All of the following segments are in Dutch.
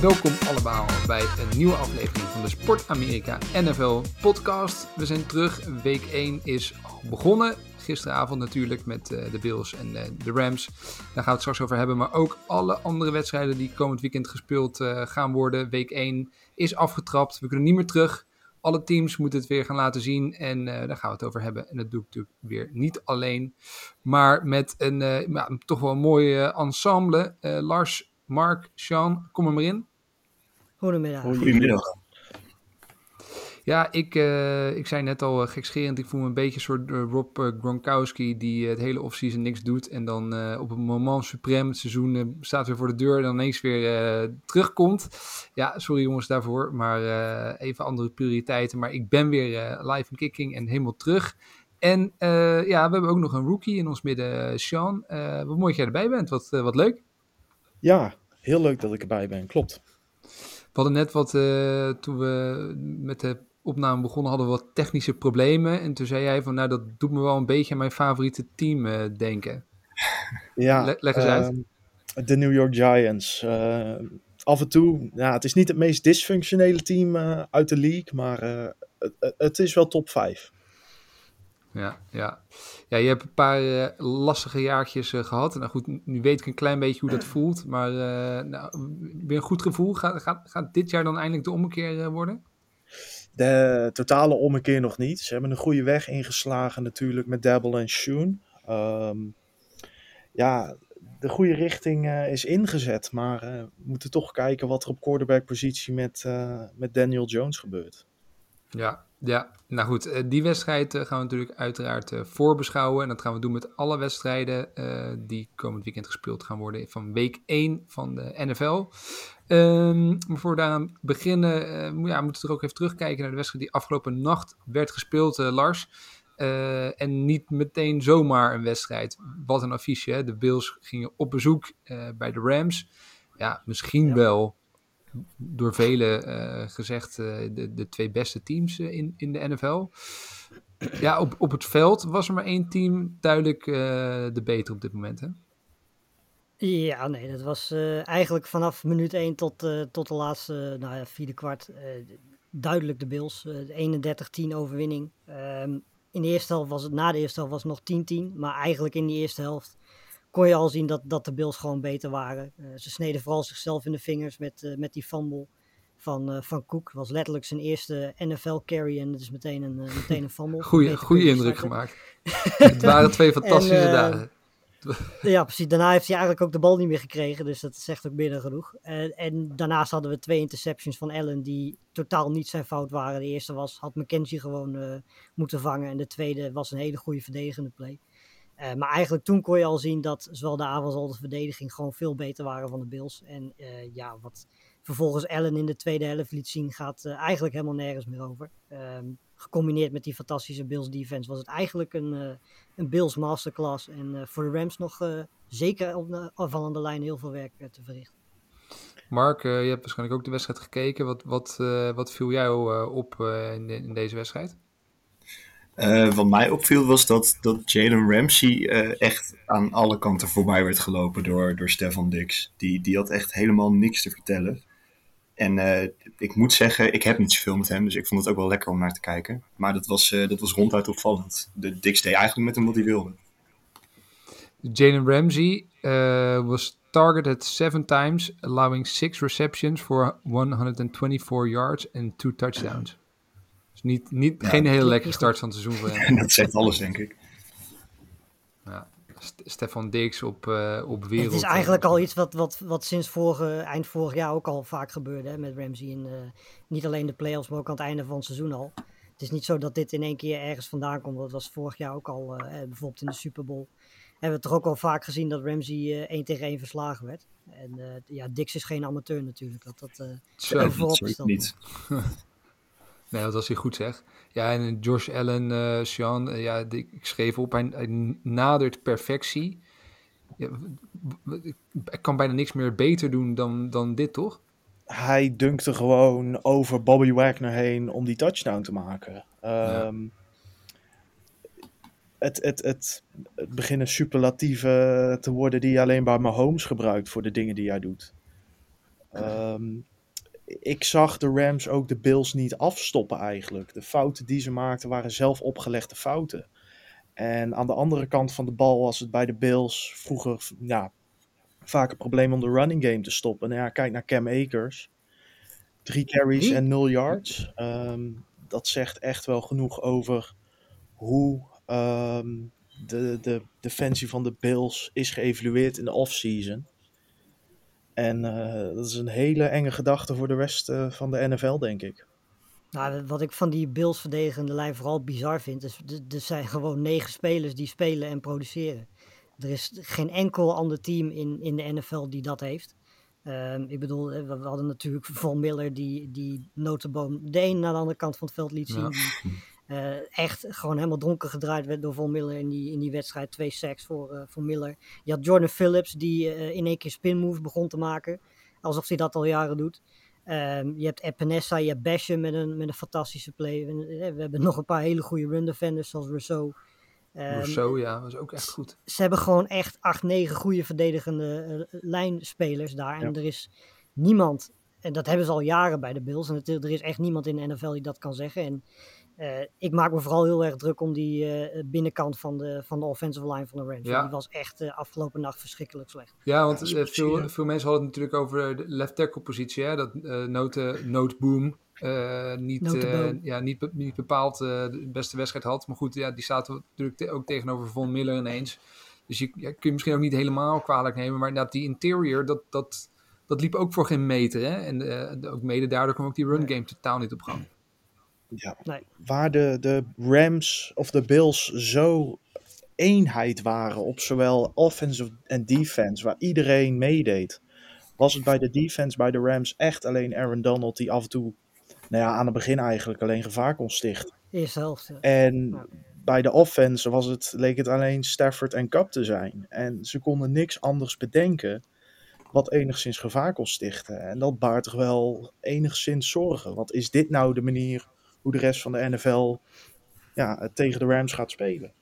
welkom allemaal bij een nieuwe aflevering van de Sport Amerika NFL podcast. We zijn terug. Week 1 is begonnen. Gisteravond natuurlijk met eh, de Bills en eh, de Rams. Daar gaan we het straks over hebben. Maar ook alle andere wedstrijden die komend weekend gespeeld eh, gaan worden. Week 1 is afgetrapt. We kunnen niet meer terug. Alle teams moeten het weer gaan laten zien. En daar gaan we het over hebben. En dat doe ik natuurlijk weer niet alleen. Maar met een toch wel een mooi eh, ensemble. Lars, Mark, Sean, kom er maar in. Goedemiddag. Goedemiddag. Ja, ik, eh, ik zei net al uh, gekscherend, ik voel me een beetje een soort uh, Rob uh, Gronkowski die het hele offseason niks doet en dan op het moment suprem, het seizoen staat weer voor de deur en dan ineens weer terugkomt. Ja, sorry jongens daarvoor, maar even andere prioriteiten. Maar ik ben weer live in kicking en helemaal terug. En ja, we hebben ook nog een rookie in ons midden, Sean. wat mooi dat jij erbij bent, wat, wat leuk. Ja, heel leuk dat ik erbij ben, klopt. We hadden net wat, uh, toen we met de opname begonnen, hadden we wat technische problemen. En toen zei jij van, nou, dat doet me wel een beetje aan mijn favoriete team uh, denken. Ja, Le leg eens uit. De New York Giants. Uh, af en toe, ja, het is niet het meest dysfunctionele team uit de league, maar het, het is wel top 5. Ja, ja. ja, je hebt een paar uh, lastige jaartjes uh, gehad. Nou goed, nu weet ik een klein beetje hoe dat voelt. Maar uh, nou, weer een goed gevoel. Gaat, gaat, gaat dit jaar dan eindelijk de ommekeer worden? De totale ommekeer nog niet. Ze hebben een goede weg ingeslagen natuurlijk met Dabble en Shoon. Um, ja, de goede richting is ingezet. Maar we moeten toch kijken wat er op quarterback-positie met, met Daniel Jones gebeurt. Ja, ja, nou goed, die wedstrijd gaan we natuurlijk uiteraard voorbeschouwen. En dat gaan we doen met alle wedstrijden die komend weekend gespeeld gaan worden van week 1 van de NFL. Um, maar voor we daaraan beginnen, ja, moeten we er ook even terugkijken naar de wedstrijd die afgelopen nacht werd gespeeld, Lars. Uh, en niet meteen zomaar een wedstrijd. Wat een affiche, hè? De Bills gingen op bezoek bij de Rams. Ja, misschien ja. wel door velen uh, gezegd uh, de, de twee beste teams uh, in, in de NFL. Ja, op, op het veld was er maar één team duidelijk de beter op dit moment, hè? Ja, nee, dat was eigenlijk vanaf minuut 1 tot, tot de laatste nou ja, vierde kwart duidelijk de Bills. 31-10 overwinning. Um, in de eerste helft was het, na de eerste helft was het nog 10-10, maar eigenlijk in die eerste helft kon je al zien dat, dat de Bills gewoon beter waren. Uh, ze sneden vooral zichzelf in de vingers met, uh, met die fumble van, uh, van Cook. Het was letterlijk zijn eerste NFL carry en het is meteen een, meteen een fumble. Goeie, goede indruk gemaakt. het waren twee fantastische en, dagen. ja, precies. Daarna heeft hij eigenlijk ook de bal niet meer gekregen, dus dat zegt ook binnen genoeg. en daarnaast hadden we twee interceptions van Allen die totaal niet zijn fout waren. De eerste was, had McKenzie gewoon moeten vangen en de tweede was een hele goede verdedigende play. Uh, maar eigenlijk toen kon je al zien dat zowel de aanval als de verdediging gewoon veel beter waren van de Bills. En uh, ja, wat vervolgens Allen in de tweede helft liet zien, gaat uh, eigenlijk helemaal nergens meer over. Um, gecombineerd met die fantastische Bills defense was het eigenlijk een, een Bills masterclass. En voor de Rams nog zeker op de afvallende lijn heel veel werk te verrichten. Mark, je hebt waarschijnlijk ook de wedstrijd gekeken. Wat, wat, wat viel jou op in deze wedstrijd? Uh, wat mij opviel was dat, dat Jalen Ramsey uh, echt aan alle kanten voorbij werd gelopen door, door Stefan Dix. Die, die had echt helemaal niks te vertellen. En uh, ik moet zeggen, ik heb niet zoveel met hem, dus ik vond het ook wel lekker om naar te kijken. Maar dat was, dat was ronduit opvallend. De Dix deed eigenlijk met hem wat hij wilde. Jalen Ramsey was targeted seven times, allowing six receptions for 124 yards and two touchdowns. Dus niet, niet, ja, geen hele lekkere start van het seizoen voor hem. dat zegt alles, denk ik. Ja, Stefan Dix op, uh, op wereld. Het is eigenlijk al iets wat, wat, wat sinds vorige, eind vorig jaar ook al vaak gebeurde hè, met Ramsey. In, uh, niet alleen de playoffs, maar ook aan het einde van het seizoen al. Het is niet zo dat dit in één keer ergens vandaan komt. Dat was vorig jaar ook al, eh, bijvoorbeeld in de Super Bowl. Hebben we toch ook al vaak gezien dat Ramsey eh 1 tegen 1 verslagen werd. En eh, ja, Dix is geen amateur natuurlijk. Dat, dat, eh, Zo, gesteld niet. Nee, dat was hij goed zeg. Ja, en Josh Allen, eh Sean, eh, ja, die- ik schreef op, hij, hij nadert perfectie. Ja, ik kan bijna niks meer beter doen dan, dan dit, toch? Hij dunkte gewoon over Bobby Wagner heen om die touchdown te maken. Ehm, het, het, het, het beginnen superlatieven te worden die je alleen bij Mahomes gebruikt voor de dingen die hij doet. Ehm, ik zag de Rams ook de Bills niet afstoppen eigenlijk. De fouten die ze maakten waren zelf opgelegde fouten. En aan de andere kant van de bal was het bij de Bills vroeger ja, vaak een probleem om de running game te stoppen. Nou ja, kijk naar Cam Akers. Drie carries Wie? en nul yards. Ehm, dat zegt echt wel genoeg over hoe ehm, de, de defensie van de Bills is geëvalueerd in de offseason. En eh, dat is een hele enge gedachte voor de rest eh, van de NFL, denk ik. Nou, wat ik van die Bills verdedigende lijn vooral bizar vind, is er zijn gewoon negen spelers die spelen en produceren. Er is geen enkel ander team in, in de NFL die dat heeft. Ehm, ik bedoel, eh, we, we hadden natuurlijk Von Miller die, die notenboom de een naar de andere kant van het veld liet zien. Ja. Die, eh, echt gewoon helemaal dronken gedraaid werd door Von Miller in die, in die wedstrijd. Twee sacks voor, eh, voor Miller. Je had Jordan Phillips die eh, in één keer spin moves begon te maken. Alsof hij dat al jaren doet. Ehm, je hebt Epinesa, je hebt Basham met een, met een fantastische play. We, we hebben nog een paar hele goede run defenders zoals Rousseau. Ehm, Zo, ja, was ook echt goed. ze hebben gewoon echt acht, negen goede verdedigende lijnspelers daar. En Ja. er is niemand, en dat hebben ze al jaren bij de Bills. En het, er is echt niemand in de NFL die dat kan zeggen. En eh, ik maak me vooral heel erg druk om die eh, binnenkant van de, van de offensive line van de Rams. Ja. Die was echt eh, afgelopen nacht verschrikkelijk slecht. Ja, want Ja, veel, veel mensen hadden het natuurlijk over de left tackle positie. Hè? Dat eh note, note boom eh, niet, eh, ja, niet, be- niet bepaald eh, de beste wedstrijd had. Maar goed, ja, die staat natuurlijk te- ook tegenover Von Miller ineens. Dus je ja, kun je misschien ook niet helemaal kwalijk nemen. Maar inderdaad, die interior, dat, dat, dat liep ook voor geen meter. Hè? En eh, ook mede daardoor kwam ook die run game totaal niet op gang. Ja. Nee. Waar de, de Rams of de Bills zo eenheid waren op zowel offense en defense, waar iedereen meedeed, was het bij de defense bij de Rams echt alleen Aaron Donald die af en toe, nou ja, aan het begin eigenlijk alleen gevaar kon stichten. Eerste helft. ja. En Ja. bij de offense was het, leek het alleen Stafford en Cup te zijn. En ze konden niks anders bedenken wat enigszins gevaar kon stichten. En dat baart toch wel enigszins zorgen. Want is dit nou de manier hoe de rest van de NFL ja, tegen de Rams gaat spelen?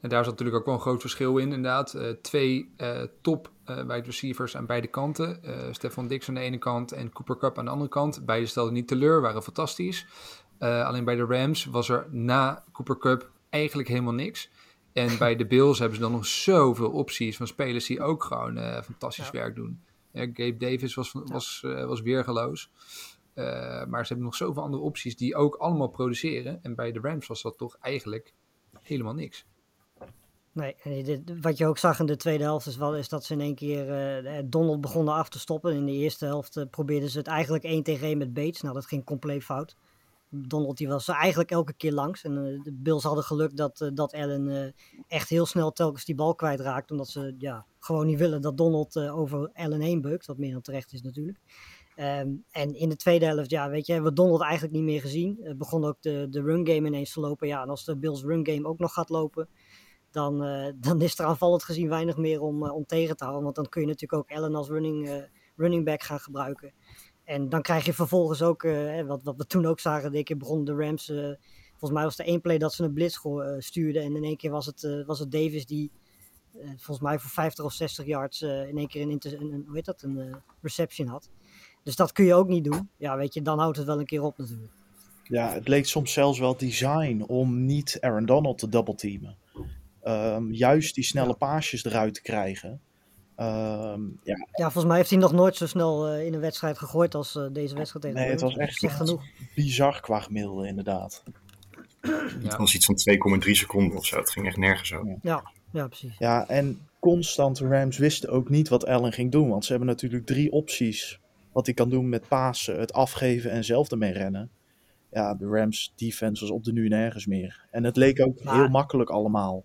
En daar zat natuurlijk ook wel een groot verschil in, inderdaad. Eh, twee eh, top eh wide receivers aan beide kanten. Eh Stefan Dix aan de ene kant en Cooper Cup aan de andere kant. Beide stelden niet teleur, waren fantastisch. Eh, alleen bij de Rams was er na Cooper Cup eigenlijk helemaal niks. En bij de Bills hebben ze dan nog zoveel opties van spelers die ook gewoon eh, fantastisch Ja. werk doen. Gabe Davis was, was, eh, was weergeloos. Eh, maar ze hebben nog zoveel andere opties die ook allemaal produceren. En bij de Rams was dat toch eigenlijk helemaal niks. Nee, wat je ook zag in de tweede helft is, wel, is dat ze in één keer eh, Donald begonnen af te stoppen. In de eerste helft eh, probeerden ze het eigenlijk één tegen één met Bates. Nou, dat ging compleet fout. Donald die was eigenlijk elke keer langs. En eh, de Bills hadden geluk dat, eh, dat Allen eh, echt heel snel telkens die bal kwijtraakt. Omdat ze ja, gewoon niet willen dat Donald eh, over Allen heen beukt. Wat meer dan terecht is natuurlijk. Ehm, en in de tweede helft, ja, weet je, hebben we Donald eigenlijk niet meer gezien. Eh, begon ook de, de run game ineens te lopen. Ja, en als de Bills run game ook nog gaat lopen, dan, eh, dan is er aanvallend gezien weinig meer om, eh, om tegen te houden. Want dan kun je natuurlijk ook Allen als running, running back gaan gebruiken. En dan krijg je vervolgens ook, wat, wat we toen ook zagen, de keer begonnen de Rams, volgens mij was er één play dat ze een blitz stuurden. En in één keer was het, was het Davis die, volgens mij voor 50 of 60 yards, in één keer een, een, een- hoe heet dat, een reception had. Dus dat kun je ook niet doen. Ja, weet je, dan houdt het wel een keer op natuurlijk. Ja, het leek soms zelfs wel design om niet Aaron Donald te double teamen. Ehm, juist die snelle paasjes eruit te krijgen. Ehm, ja, Ja, volgens mij heeft hij nog nooit zo snel eh, in een wedstrijd gegooid als eh, deze wedstrijd tegen Nee, het was echt- genoeg. bizar qua gemiddelde inderdaad. Het was iets van 2,3 seconden of zo. Het ging echt nergens over. Ja, ja, precies. Ja, en constant Rams wisten ook niet wat Allen ging doen. Want ze hebben natuurlijk drie opties wat hij kan doen met pasen, het afgeven en zelf ermee rennen. ja, de Rams defense was op de nu nergens meer. En het leek ook Maar- heel makkelijk allemaal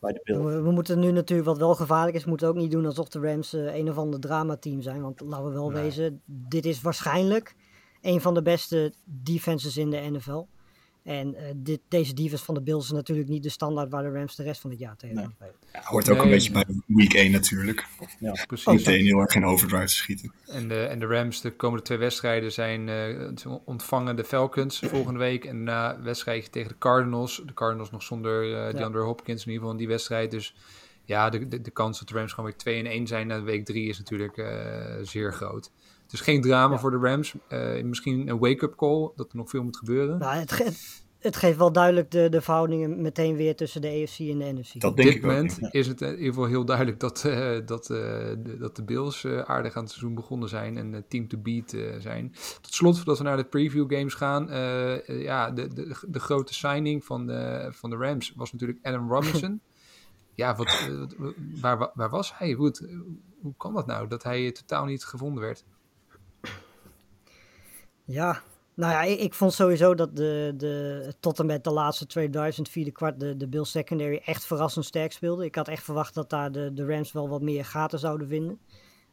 bij de. We, we moeten nu natuurlijk, wat wel gevaarlijk is, moeten ook niet doen alsof de Rams eh, een of ander dramateam zijn. Want laten we wel Nee. wezen, dit is waarschijnlijk een van de beste defenses in de NFL. En eh, dit, deze defense van de Bills is natuurlijk niet de standaard waar de Rams de rest van het jaar tegen Nee. spelen. Ja, hoort ook Nee, een beetje nee. bij week 1 natuurlijk. Precies. Meteen heel erg in overdrive te schieten. En de, en de Rams, de komende twee wedstrijden zijn eh, ontvangen de Falcons volgende week. En na wedstrijdje tegen de Cardinals. De Cardinals nog zonder eh DeAndre Hopkins in ieder geval in die wedstrijd. Dus ja, de, de, de kans dat de Rams gewoon weer 2 en 1 zijn na week 3 is natuurlijk eh, zeer groot. Dus geen drama voor de Rams. Eh, misschien een wake-up call, dat er nog veel moet gebeuren. Nou, het, ge- het geeft wel duidelijk de, de verhoudingen meteen weer tussen de AFC en de NFC. Dat Op denk dit ik ook. moment ja. is het in ieder geval heel duidelijk dat, eh, dat, eh, de, dat de Bills eh, aardig aan het seizoen begonnen zijn en het team to beat eh, zijn. Tot slot, voordat we naar de preview games gaan, eh, eh, ja, de, de, de grote signing van de, van de Rams was natuurlijk Adam Robinson. ja, wat, eh, wat- waar, waar was hij? Hoe, het, hoe kan dat nou, dat hij totaal niet gevonden werd? Ja, nou ja, ik, ik vond sowieso dat de, de, tot en met de laatste 2000 vierde kwart de, de Bills secondary echt verrassend sterk speelde. Ik had echt verwacht dat daar de, de Rams wel wat meer gaten zouden vinden.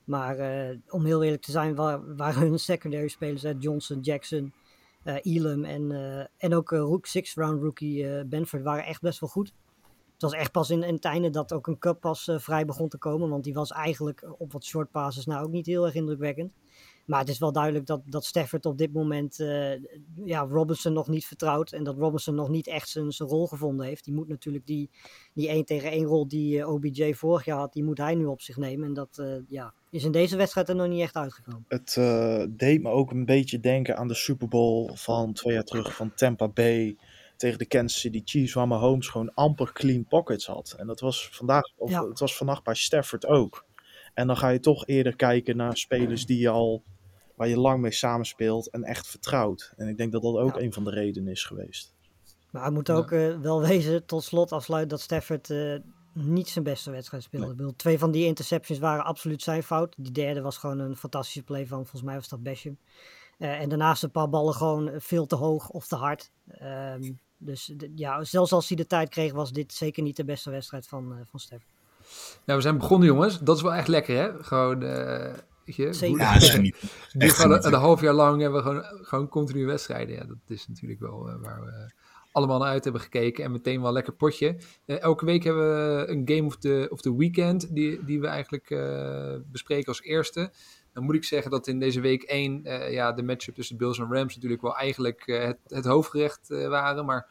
Maar eh, om heel eerlijk te zijn, wa- waren hun secondary spelers uit Johnson, Jackson, eh Elam en, eh, en ook rook, six round rookie Benford waren echt best wel goed. Het was echt pas in, in het einde dat ook een cup pas vrij begon te komen. Want die was eigenlijk op wat short passes nou ook niet heel erg indrukwekkend. Maar het is wel duidelijk dat, dat Stafford op dit moment eh, ja, Robinson nog niet vertrouwt. En dat Robinson nog niet echt zijn, zijn rol gevonden heeft. Die moet natuurlijk die, die 1 tegen 1 rol die eh, OBJ vorig jaar had, die moet hij nu op zich nemen. En dat eh, ja, is in deze wedstrijd er nog niet echt uitgekomen. Het deed me ook een beetje denken aan de Super Bowl van twee jaar terug van Tampa Bay tegen de Kansas City Chiefs, waar Mahomes gewoon amper clean pockets had. En dat was vandaag, of Ja. het was vannacht bij Stafford ook. En dan ga je toch eerder kijken naar spelers die je al, waar je lang mee samenspeelt en echt vertrouwt. En ik denk dat dat ook Ja. een van de redenen is geweest. Maar hij moet Ja. ook eh, wel wezen, tot slot afsluiten, dat Stafford eh, niet zijn beste wedstrijd speelde. Ik bedoel, twee van die interceptions waren absoluut zijn fout. Die derde was gewoon een fantastische play van, volgens mij was dat Basham. Eh, en daarnaast een paar ballen gewoon veel te hoog of te hard. Ehm, dus ja, zelfs als hij de tijd kreeg, was dit zeker niet de beste wedstrijd van, eh van Stafford. Nou, we zijn begonnen jongens. Dat is wel echt lekker hè? Gewoon, eh, weet je, Zeker. hoe- Ja, dat is genieten. Die gewoon een, half jaar lang hebben we gewoon, gewoon continu wedstrijden. Ja, dat is natuurlijk wel eh, waar we allemaal naar uit hebben gekeken. En meteen wel een lekker potje. Eh, elke week hebben we een game of the, of the weekend die, die we eigenlijk eh, bespreken als eerste. Dan moet ik zeggen dat in deze week 1 eh, ja, de matchup tussen Bills en Rams natuurlijk wel eigenlijk het, het hoofdgerecht eh, waren. Maar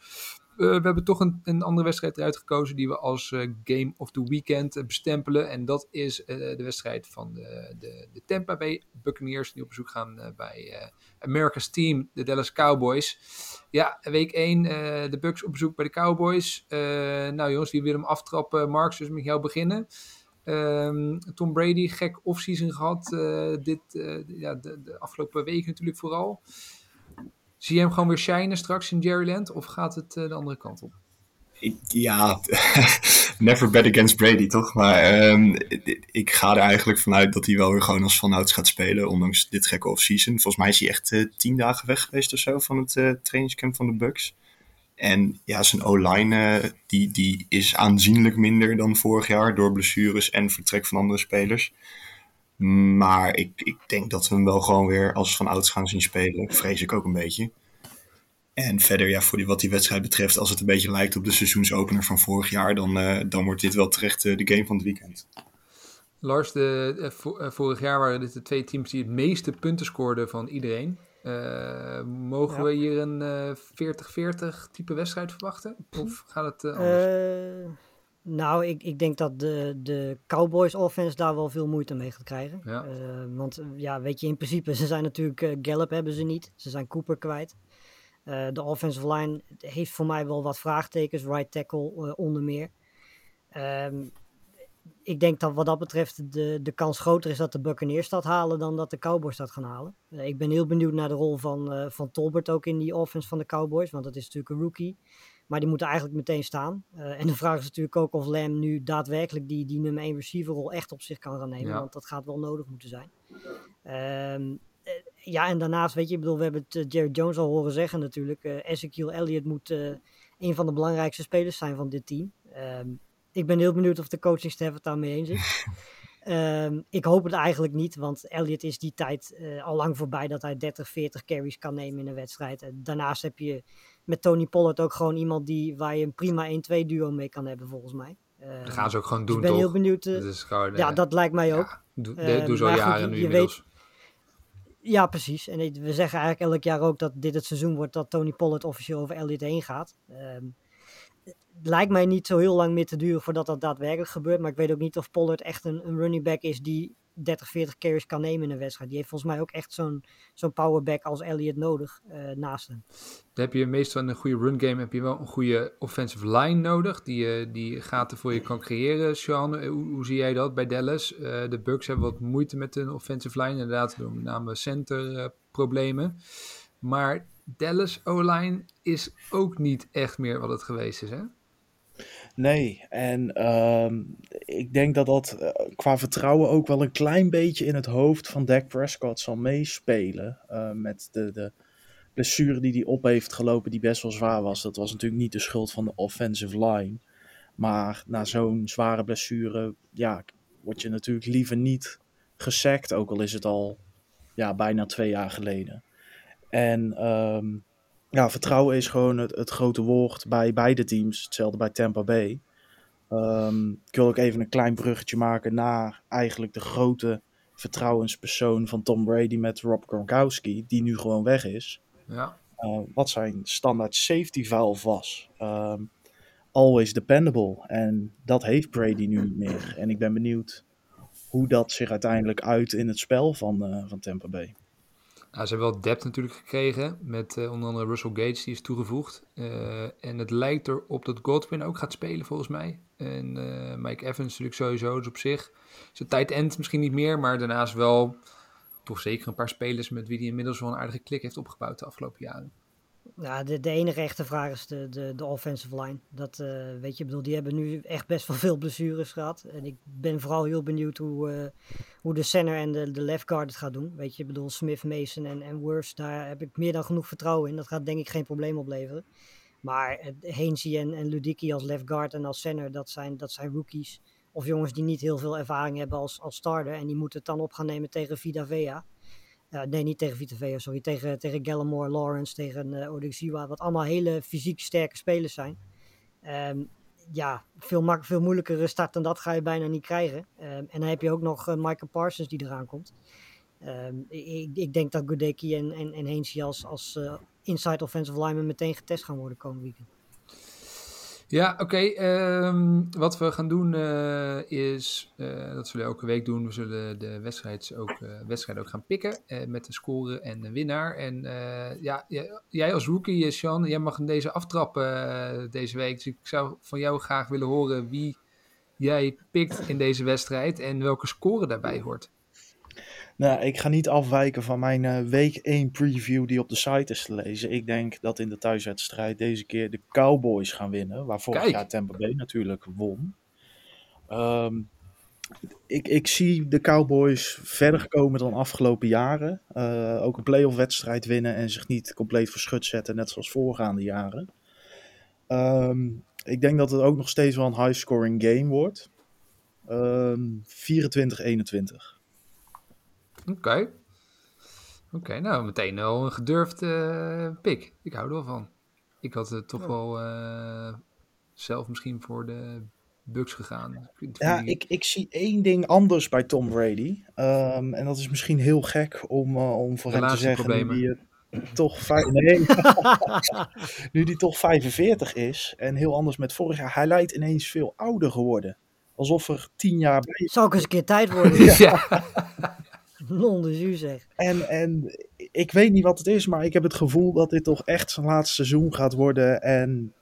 we hebben toch een, een andere wedstrijd eruit gekozen die we als eh, Game of the Weekend eh, bestempelen. En dat is eh, de wedstrijd van de, de, de Tampa Bay Buccaneers die op bezoek gaan eh, bij eh, America's team, de Dallas Cowboys. Ja, week 1, eh, de Bucks op bezoek bij de Cowboys. Eh, nou jongens, wie wil hem aftrappen? Mark, dus met jou beginnen. Ehm, Tom Brady, gek offseason gehad. eh, dit, eh, ja, de, de afgelopen weken natuurlijk vooral. Zie je hem gewoon weer shinen straks in Jerryland? Of gaat het eh, de andere kant op? Ja, never bet against Brady, toch? Maar ehm, ik ga er eigenlijk vanuit dat hij wel weer gewoon als vanouds gaat spelen, ondanks dit gekke offseason. Volgens mij is hij echt eh, tien dagen weg geweest of zo van het eh, trainingscamp van de Bucks. En ja, zijn O-line die, die is aanzienlijk minder dan vorig jaar door blessures en vertrek van andere spelers. Maar ik, ik denk dat we hem wel gewoon weer als vanouds gaan zien spelen. Vrees ik ook een beetje. En verder, ja, voor die, wat die wedstrijd betreft, als het een beetje lijkt op de seizoensopener van vorig jaar, dan, eh, dan wordt dit wel terecht eh, de game van het weekend. Lars, de, eh, vo- vorig jaar waren dit de twee teams die het meeste punten scoorden van iedereen. Eh, mogen Ja. we hier een eh, 40-40 type wedstrijd verwachten? Of gaat het eh, anders? Nou, ik, ik denk dat de, de Cowboys offense daar wel veel moeite mee gaat krijgen. Ja. Eh, want eh, ja, weet je, in principe, ze zijn natuurlijk, eh, Gallup hebben ze niet. Ze zijn Cooper kwijt. De offensive line heeft voor mij wel wat vraagtekens. Right tackle onder meer. Ehm, ik denk dat wat dat betreft de, de kans groter is dat de Buccaneers dat halen dan dat de Cowboys dat gaan halen. Ik ben heel benieuwd naar de rol van, van Tolbert ook in die offense van de Cowboys. Want dat is natuurlijk een rookie. Maar die moet er eigenlijk meteen staan. Eh, en de vraag is natuurlijk ook of Lam nu daadwerkelijk die, die nummer 1 receiver rol echt op zich kan gaan nemen. Ja. Want dat gaat wel nodig moeten zijn. Ehm, eh, ja, en daarnaast, weet je, ik bedoel, we hebben het uh, Jerry Jones al horen zeggen natuurlijk. Uh, Ezekiel Elliott moet uh, een van de belangrijkste spelers zijn van dit team. Um, ik ben heel benieuwd of de coachingstaf het daarmee eens is. um, ik hoop het eigenlijk niet, want Elliott is die tijd al lang voorbij dat hij 30, 40 carries kan nemen in een wedstrijd. En daarnaast heb je met Tony Pollard ook gewoon iemand die, waar je een prima 1-2 duo mee kan hebben, volgens mij. Dat gaan ze ook gewoon doen, dus ik ben toch? heel benieuwd. Dat gewoon, ja, dat lijkt mij ook. Ja, doe, doe zo jaren goed, nu je inmiddels. Weet, ja, precies. En we zeggen eigenlijk elk jaar ook dat dit het seizoen wordt dat Tony Pollard officieel over Elliott heen gaat. Um, het lijkt mij niet zo heel lang meer te duren voordat dat daadwerkelijk gebeurt. Maar ik weet ook niet of Pollard echt een, een running back is die 30, 40 carries kan nemen in een wedstrijd. Die heeft volgens mij ook echt zo'n zo'n powerback als Elliott nodig uh, naast hem. Dan heb je meestal een goede run game heb je wel een goede offensive line nodig. Die, uh, die gaten voor je kan creëren. Sean, hoe, hoe zie jij dat bij Dallas? De Bucks hebben wat moeite met een offensive line. Inderdaad, door met name center problemen. Maar Dallas O-line is ook niet echt meer wat het geweest is, hè? Nee, en um, ik denk dat dat uh, qua vertrouwen ook wel een klein beetje in het hoofd van Dak Prescott zal meespelen. Uh, met de, de blessure die hij op heeft gelopen, die best wel zwaar was. Dat was natuurlijk niet de schuld van de offensive line. Maar na zo'n zware blessure, ja, word je natuurlijk liever niet gesackt. Ook al is het al ja, bijna twee jaar geleden. En um, ja, vertrouwen is gewoon het, het, grote woord bij beide teams. Hetzelfde bij Tampa Bay. Um, ik wil ook even een klein bruggetje maken naar eigenlijk de grote vertrouwenspersoon van Tom Brady met Rob Gronkowski, die nu gewoon weg is. Ja. Uh, wat zijn standaard safety valve was. Um, always dependable. En dat heeft Brady nu niet meer. En ik ben benieuwd hoe dat zich uiteindelijk uit in het spel van, uh, van Tampa Bay. Nou, ze hebben wel depth natuurlijk gekregen met uh, onder andere Russell Gates die is toegevoegd. Uh, en het lijkt erop dat Godwin ook gaat spelen volgens mij. En uh, Mike Evans natuurlijk sowieso. Dus op zich zijn tijd end misschien niet meer, maar daarnaast wel toch zeker een paar spelers met wie hij inmiddels wel een aardige klik heeft opgebouwd de afgelopen jaren. Ja, de, de enige echte vraag is de, de, de offensive line. Dat, uh, weet je, bedoel, die hebben nu echt best wel veel blessures gehad. En ik ben vooral heel benieuwd hoe, uh, hoe de center en de, de left guard het gaat doen. Weet je, ik bedoel, Smith, Mason en, en Worst, daar heb ik meer dan genoeg vertrouwen in. Dat gaat denk ik geen probleem opleveren. Maar uh, en, en als left guard en als center, dat zijn, dat zijn rookies. Of jongens die niet heel veel ervaring hebben als, als starter. En die moeten het dan op gaan nemen tegen Vida Vea. Nee, niet tegen Vea, sorry. Tegen, tegen Gallimore, Lawrence, tegen uh, Odexiwa. Wat allemaal hele fysiek sterke spelers zijn. Um, ja, veel, veel moeilijkere start dan dat ga je bijna niet krijgen. Um, en dan heb je ook nog uh, Michael Parsons die eraan komt. Um, ik, ik, denk dat Godecki en, en, en als, als inside offensive lineman meteen getest gaan worden komend weekend. Ja, oké. Um, wat we gaan doen uh, is, uh, dat zullen we elke week doen, we zullen de wedstrijd ook, uh, ook gaan pikken met de score en de winnaar. En ja, jij als rookie, Sean, jij mag in deze aftrappen deze week. Dus ik zou van jou graag willen horen wie jij pikt in deze wedstrijd en welke score daarbij hoort. Nou, ik ga niet afwijken van mijn uh, week 1 preview die op de site is te lezen. Ik denk dat in de thuiswedstrijd deze keer de Cowboys gaan winnen. Waar vorig Kijk. jaar Tampa Bay natuurlijk won. Um, ik, ik zie de Cowboys verder komen dan afgelopen jaren. Uh, ook een playoff wedstrijd winnen en zich niet compleet verschut zetten, net zoals voorgaande jaren. Um, ik denk dat het ook nog steeds wel een high scoring game wordt. Um, 24-21. Oké. Okay. Oké, okay, nou meteen al een gedurfd uh, pick. Ik hou er wel van. Ik had het toch ja. wel uh, zelf misschien voor de Bucks gegaan. Ja, ik, ik zie één ding anders bij Tom Brady. Um, en dat is misschien heel gek om, uh, om voor hem te zeggen. Nu die, toch nee, nu die toch 45 is. En heel anders met vorig jaar. Hij lijkt ineens veel ouder geworden. Alsof er tien jaar bij Zou ook eens een keer tijd worden. ja. Non de jus zeg. En, en ik weet niet wat het is, maar ik heb het gevoel dat dit toch echt zijn laatste seizoen gaat worden. En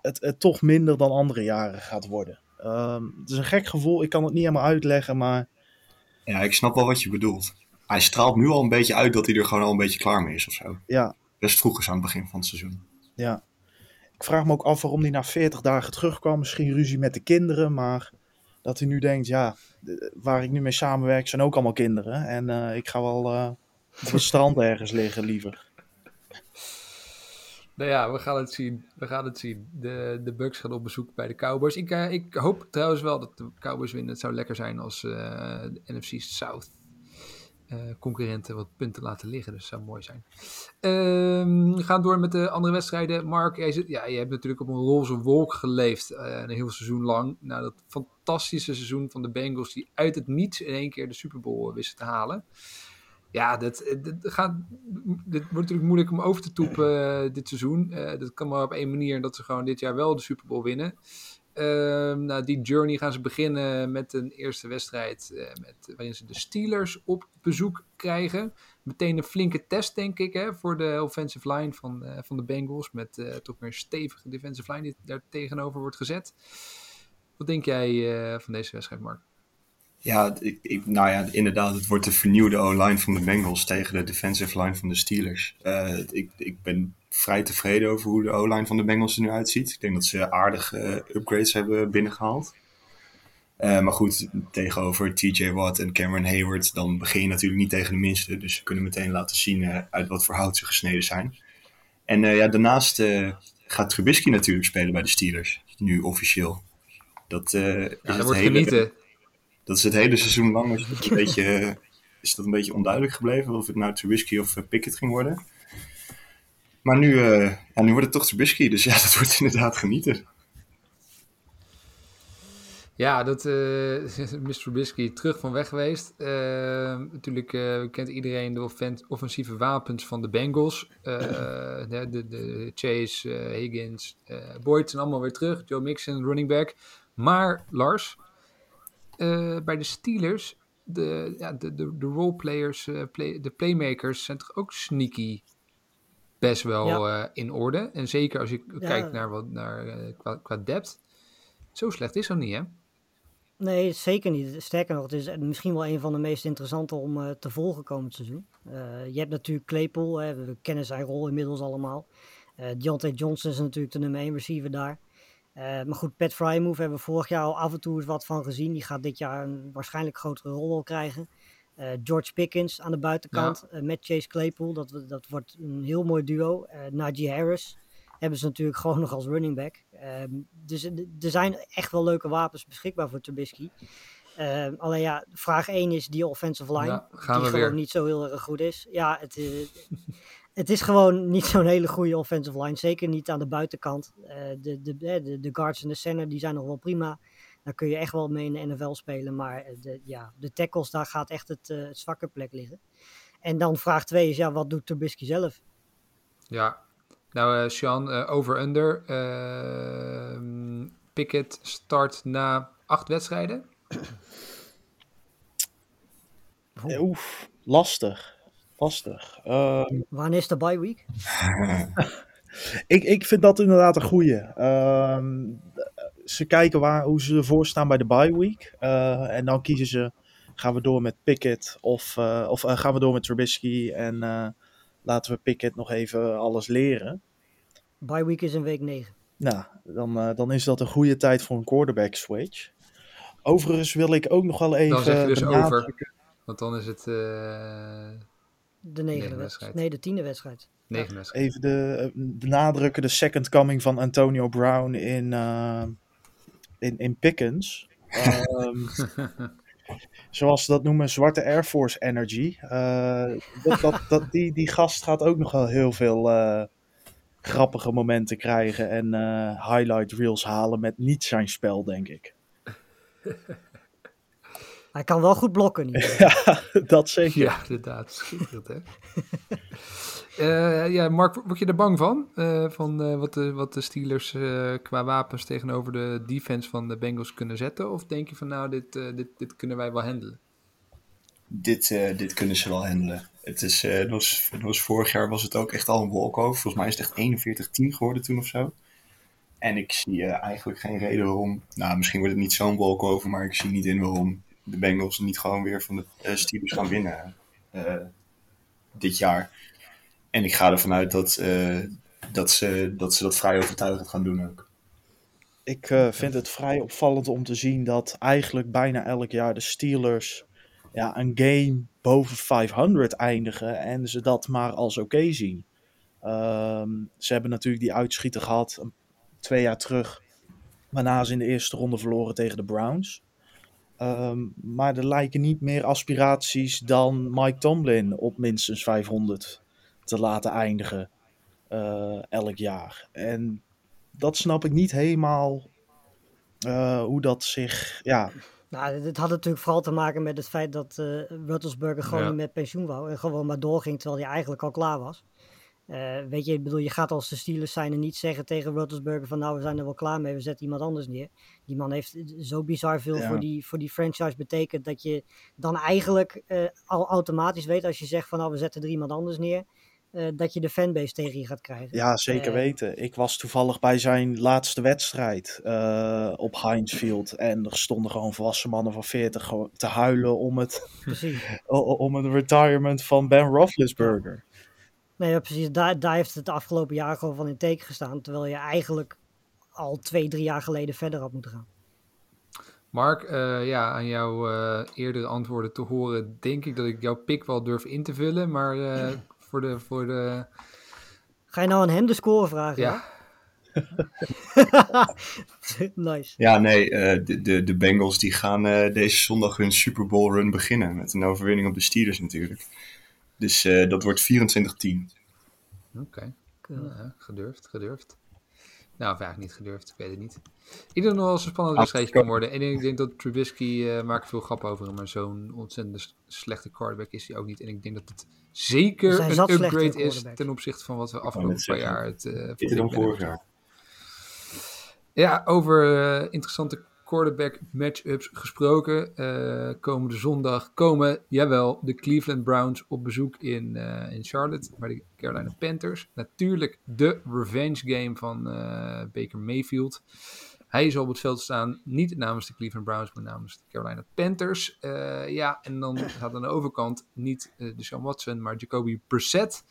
het, het toch minder dan andere jaren gaat worden. Um, het is een gek gevoel, ik kan het niet helemaal uitleggen, maar... Ja, ik snap wel wat je bedoelt. Hij straalt nu al een beetje uit dat hij er gewoon al een beetje klaar mee is of zo. Ja. Best vroeg is aan het begin van het seizoen. Ja. Ik vraag me ook af waarom hij na 40 dagen terugkwam. Misschien ruzie met de kinderen, maar dat hij nu denkt, ja, waar ik nu mee samenwerk zijn ook allemaal kinderen. En uh, ik ga wel uh, op het strand ergens liggen liever. Nou ja, we gaan het zien. We gaan het zien. De, de Bucks gaan op bezoek bij de Cowboys. Ik, eh, ik hoop trouwens wel dat de Cowboys winnen. Het zou lekker zijn als eh, de NFC South eh, concurrenten wat punten laten liggen. Dus dat zou mooi zijn. Ehm, we gaan door met de andere wedstrijden. Mark, jij zit, ja, je hebt natuurlijk op een roze wolk geleefd eh, een heel seizoen lang. Nou, dat fantastische seizoen van de Bengals die uit het niets in één keer de Super Bowl eh, wisten te halen. Ja, dat, gaat, dit wordt natuurlijk moeilijk om over te toepen eh, dit seizoen. Eh, dat kan maar op één manier dat ze gewoon dit jaar wel de Super Bowl winnen. Ehm, nou, die journey gaan ze beginnen met een eerste wedstrijd eh, met, waarin ze de Steelers op bezoek krijgen. Meteen een flinke test, denk ik, hè, voor de offensive line van, eh, van de Bengals. Met eh, toch een stevige defensive line die daar tegenover wordt gezet. Wat denk jij van deze wedstrijd, Mark? Ja, ik, ik, nou ja, inderdaad, het wordt de vernieuwde O-line van de Bengals tegen de defensive line van de Steelers. Eh, ik, ik ben vrij tevreden over hoe de O-line van de Bengals er nu uitziet. Ik denk dat ze aardige eh, upgrades hebben binnengehaald. Eh, maar goed, tegenover TJ Watt en Cameron Hayward, dan begin je natuurlijk niet tegen de minste. Dus ze kunnen meteen laten zien uit wat voor hout ze gesneden zijn. En ja, daarnaast gaat Trubisky natuurlijk spelen bij de Steelers, nu officieel. Dat, Ja, dat wordt hele- genieten. Dat is het hele seizoen lang is dat een beetje, eh, is dat een beetje onduidelijk gebleven of het nou Trubisky of eh, Pickett ging worden. Maar nu, eh, ja, nu wordt het toch Trubisky, dus ja, dat wordt inderdaad genieten. Ja, dat eh Mr. Trubisky terug van weg geweest. Natuurlijk kent iedereen de offen- offensieve wapens van de Bengals. De, de, de Chase, Higgins, Boyd zijn allemaal weer terug. Joe Mixon, running back. Maar Lars, eh, bij de Steelers, de, ja, de, de, de roleplayers, eh, play, de playmakers zijn toch ook sneaky best wel Ja. eh, in orde. En zeker als je Ja. kijkt naar, wat, naar qua, qua depth. Zo slecht is dat niet, hè? Nee, zeker niet. Sterker nog, het is misschien wel een van de meest interessante om te volgen komend seizoen. Eh, je hebt natuurlijk Claypool, hè, we kennen zijn rol inmiddels allemaal. Eh Deontay Johnson is natuurlijk de nummer 1 receiver daar. Eh, maar goed, Pat Frymouth hebben we vorig jaar al af en toe wat van gezien. Die gaat dit jaar een waarschijnlijk grotere rol wel krijgen. Eh, George Pickens aan de buitenkant eh, met Chase Claypool. Dat, dat wordt een heel mooi duo. Najee Harris hebben ze natuurlijk gewoon nog als running back. Ehm, dus er zijn echt wel leuke wapens beschikbaar voor Trubisky. Ehm, alleen ja, vraag 1 is die offensive line. Ja, die we gewoon weer. niet zo heel erg goed is. Ja, het, het is gewoon niet zo'n hele goede offensive line. Zeker niet aan de buitenkant. Eh, de, de, eh, de, de guards en de center die zijn nog wel prima. Daar kun je echt wel mee in de NFL spelen. Maar eh, de, ja, de tackles, daar gaat echt het, eh, het zwakke plek liggen. En dan vraag 2 is, ja, wat doet Trubisky zelf? Ja, nou eh Sean, eh, over-under. Ehm, Pickett start na acht wedstrijden. Oef, lastig. Lastig. Ehm, Wanneer is de bye week? ik, ik vind dat inderdaad een goeie. Ehm, ze kijken waar, hoe ze ervoor staan bij de bye week. Eh, en dan kiezen ze, gaan we door met Pickett of, eh, of eh, gaan we door met Trubisky. En eh, laten we Pickett nog even alles leren. Bye week is in week 9. Nou, dan, dan is dat een goede tijd voor een quarterback switch. Overigens wil ik ook nog wel even... Dan zeg je dus benadrukken- over. Want dan is het eh De negende wedstrijd. Nee, de tiende wedstrijd. negen. Even de, eh, benadrukken de second coming van Antonio Brown in, eh, in, in Pickens. Ehm, zoals ze dat noemen, zwarte Air Force Energy. Eh, dat, dat, dat, die, die gast gaat ook nog wel heel veel eh, grappige momenten krijgen en eh, highlight reels halen met niet zijn spel, denk ik. Hij kan wel goed blokken. Niet? ja, dat zeker. Ja, inderdaad. Schitterend, hè? Eh, ja, Mark, word je er bang van? Eh, van eh, wat, de, wat de Steelers eh, qua wapens tegenover de defense van de Bengals kunnen zetten? Of denk je van nou, dit, eh, dit, dit kunnen wij wel handelen? Dit, eh, dit kunnen ze wel handelen. Het, is, eh, het, was, het was vorig jaar was het ook echt al een walkover. Volgens mij is het echt 41-10 geworden toen of zo. En ik zie eigenlijk geen reden waarom. Nou, misschien wordt het niet zo'n walkover, maar ik zie niet in waarom de Bengals niet gewoon weer van de eh, Steelers gaan winnen eh, dit jaar. En ik ga ervan uit dat, eh, dat, ze, dat ze dat vrij overtuigend gaan doen ook. Ik vind het vrij opvallend om te zien dat eigenlijk bijna elk jaar de Steelers ja, een game boven 500 eindigen en ze dat maar als oké zien. Ehm, ze hebben natuurlijk die uitschieter gehad twee jaar terug, waarna ze in de eerste ronde verloren tegen de Browns. Ehm, maar er lijken niet meer aspiraties dan Mike Tomlin op minstens 500 te laten eindigen eh, elk jaar. En dat snap ik niet helemaal eh, hoe dat zich. Ja, Nou, dit had natuurlijk vooral te maken met het feit dat eh Ruttelsburger gewoon Ja. niet met pensioen wou. En gewoon maar doorging terwijl hij eigenlijk al klaar was. Eh, weet je, ik bedoel, je gaat als de Steelers zijn en niet zeggen tegen Ruttelsburger van nou, we zijn er wel klaar mee, we zetten iemand anders neer. Die man heeft zo bizar veel Ja. voor, die, voor die franchise betekend dat je dan eigenlijk eh, al automatisch weet als je zegt van nou, we zetten er iemand anders neer, eh, dat je de fanbase tegen je gaat krijgen. ja, zeker Eh, weten. Ik was toevallig bij zijn laatste wedstrijd eh, op Heinz Field. En er stonden gewoon volwassen mannen van 40 gewoon te huilen om het, om het retirement van Ben Roethlisberger. Nee, ja, precies. Daar, daar heeft het de afgelopen jaar gewoon van in teken gestaan. Terwijl je eigenlijk al twee, drie jaar geleden verder had moeten gaan. Mark, eh, ja, aan jouw eh, eerdere antwoorden te horen, denk ik dat ik jouw pick wel durf in te vullen. Maar eh, voor de. Voor de Ga je nou aan hem de score vragen? ja, nice. Ja, nee, eh, de, de, de Bengals die gaan eh, deze zondag hun Super Bowl run beginnen. Met een overwinning op de Steelers natuurlijk. Dus eh, dat wordt 24-10. oké. Keurig. Ja, gedurfd, gedurfd. Nou, of eigenlijk niet gedurfd, ik weet het niet. Ik denk dat het nog wel eens een spannend Ah, wedstrijdje kan worden. En ik denk dat Trubisky, eh maakt veel grap over hem, maar zo'n ontzettend slechte quarterback is hij ook niet. En ik denk dat het Er zeker een upgrade is ten opzichte van wat we afgelopen paar jaar het uh, dan vorig jaar. Ja, over interessante quarterback matchups gesproken. eh, komende zondag komen, jawel, de Cleveland Browns op bezoek in, eh, in Charlotte bij de Carolina Panthers. Natuurlijk de revenge game van eh, Baker Mayfield. Hij zal op het veld staan, niet namens de Cleveland Browns, maar namens de Carolina Panthers. Ja, en dan gaat aan de overkant niet eh Deshaun Watson, maar Jacoby Brissett.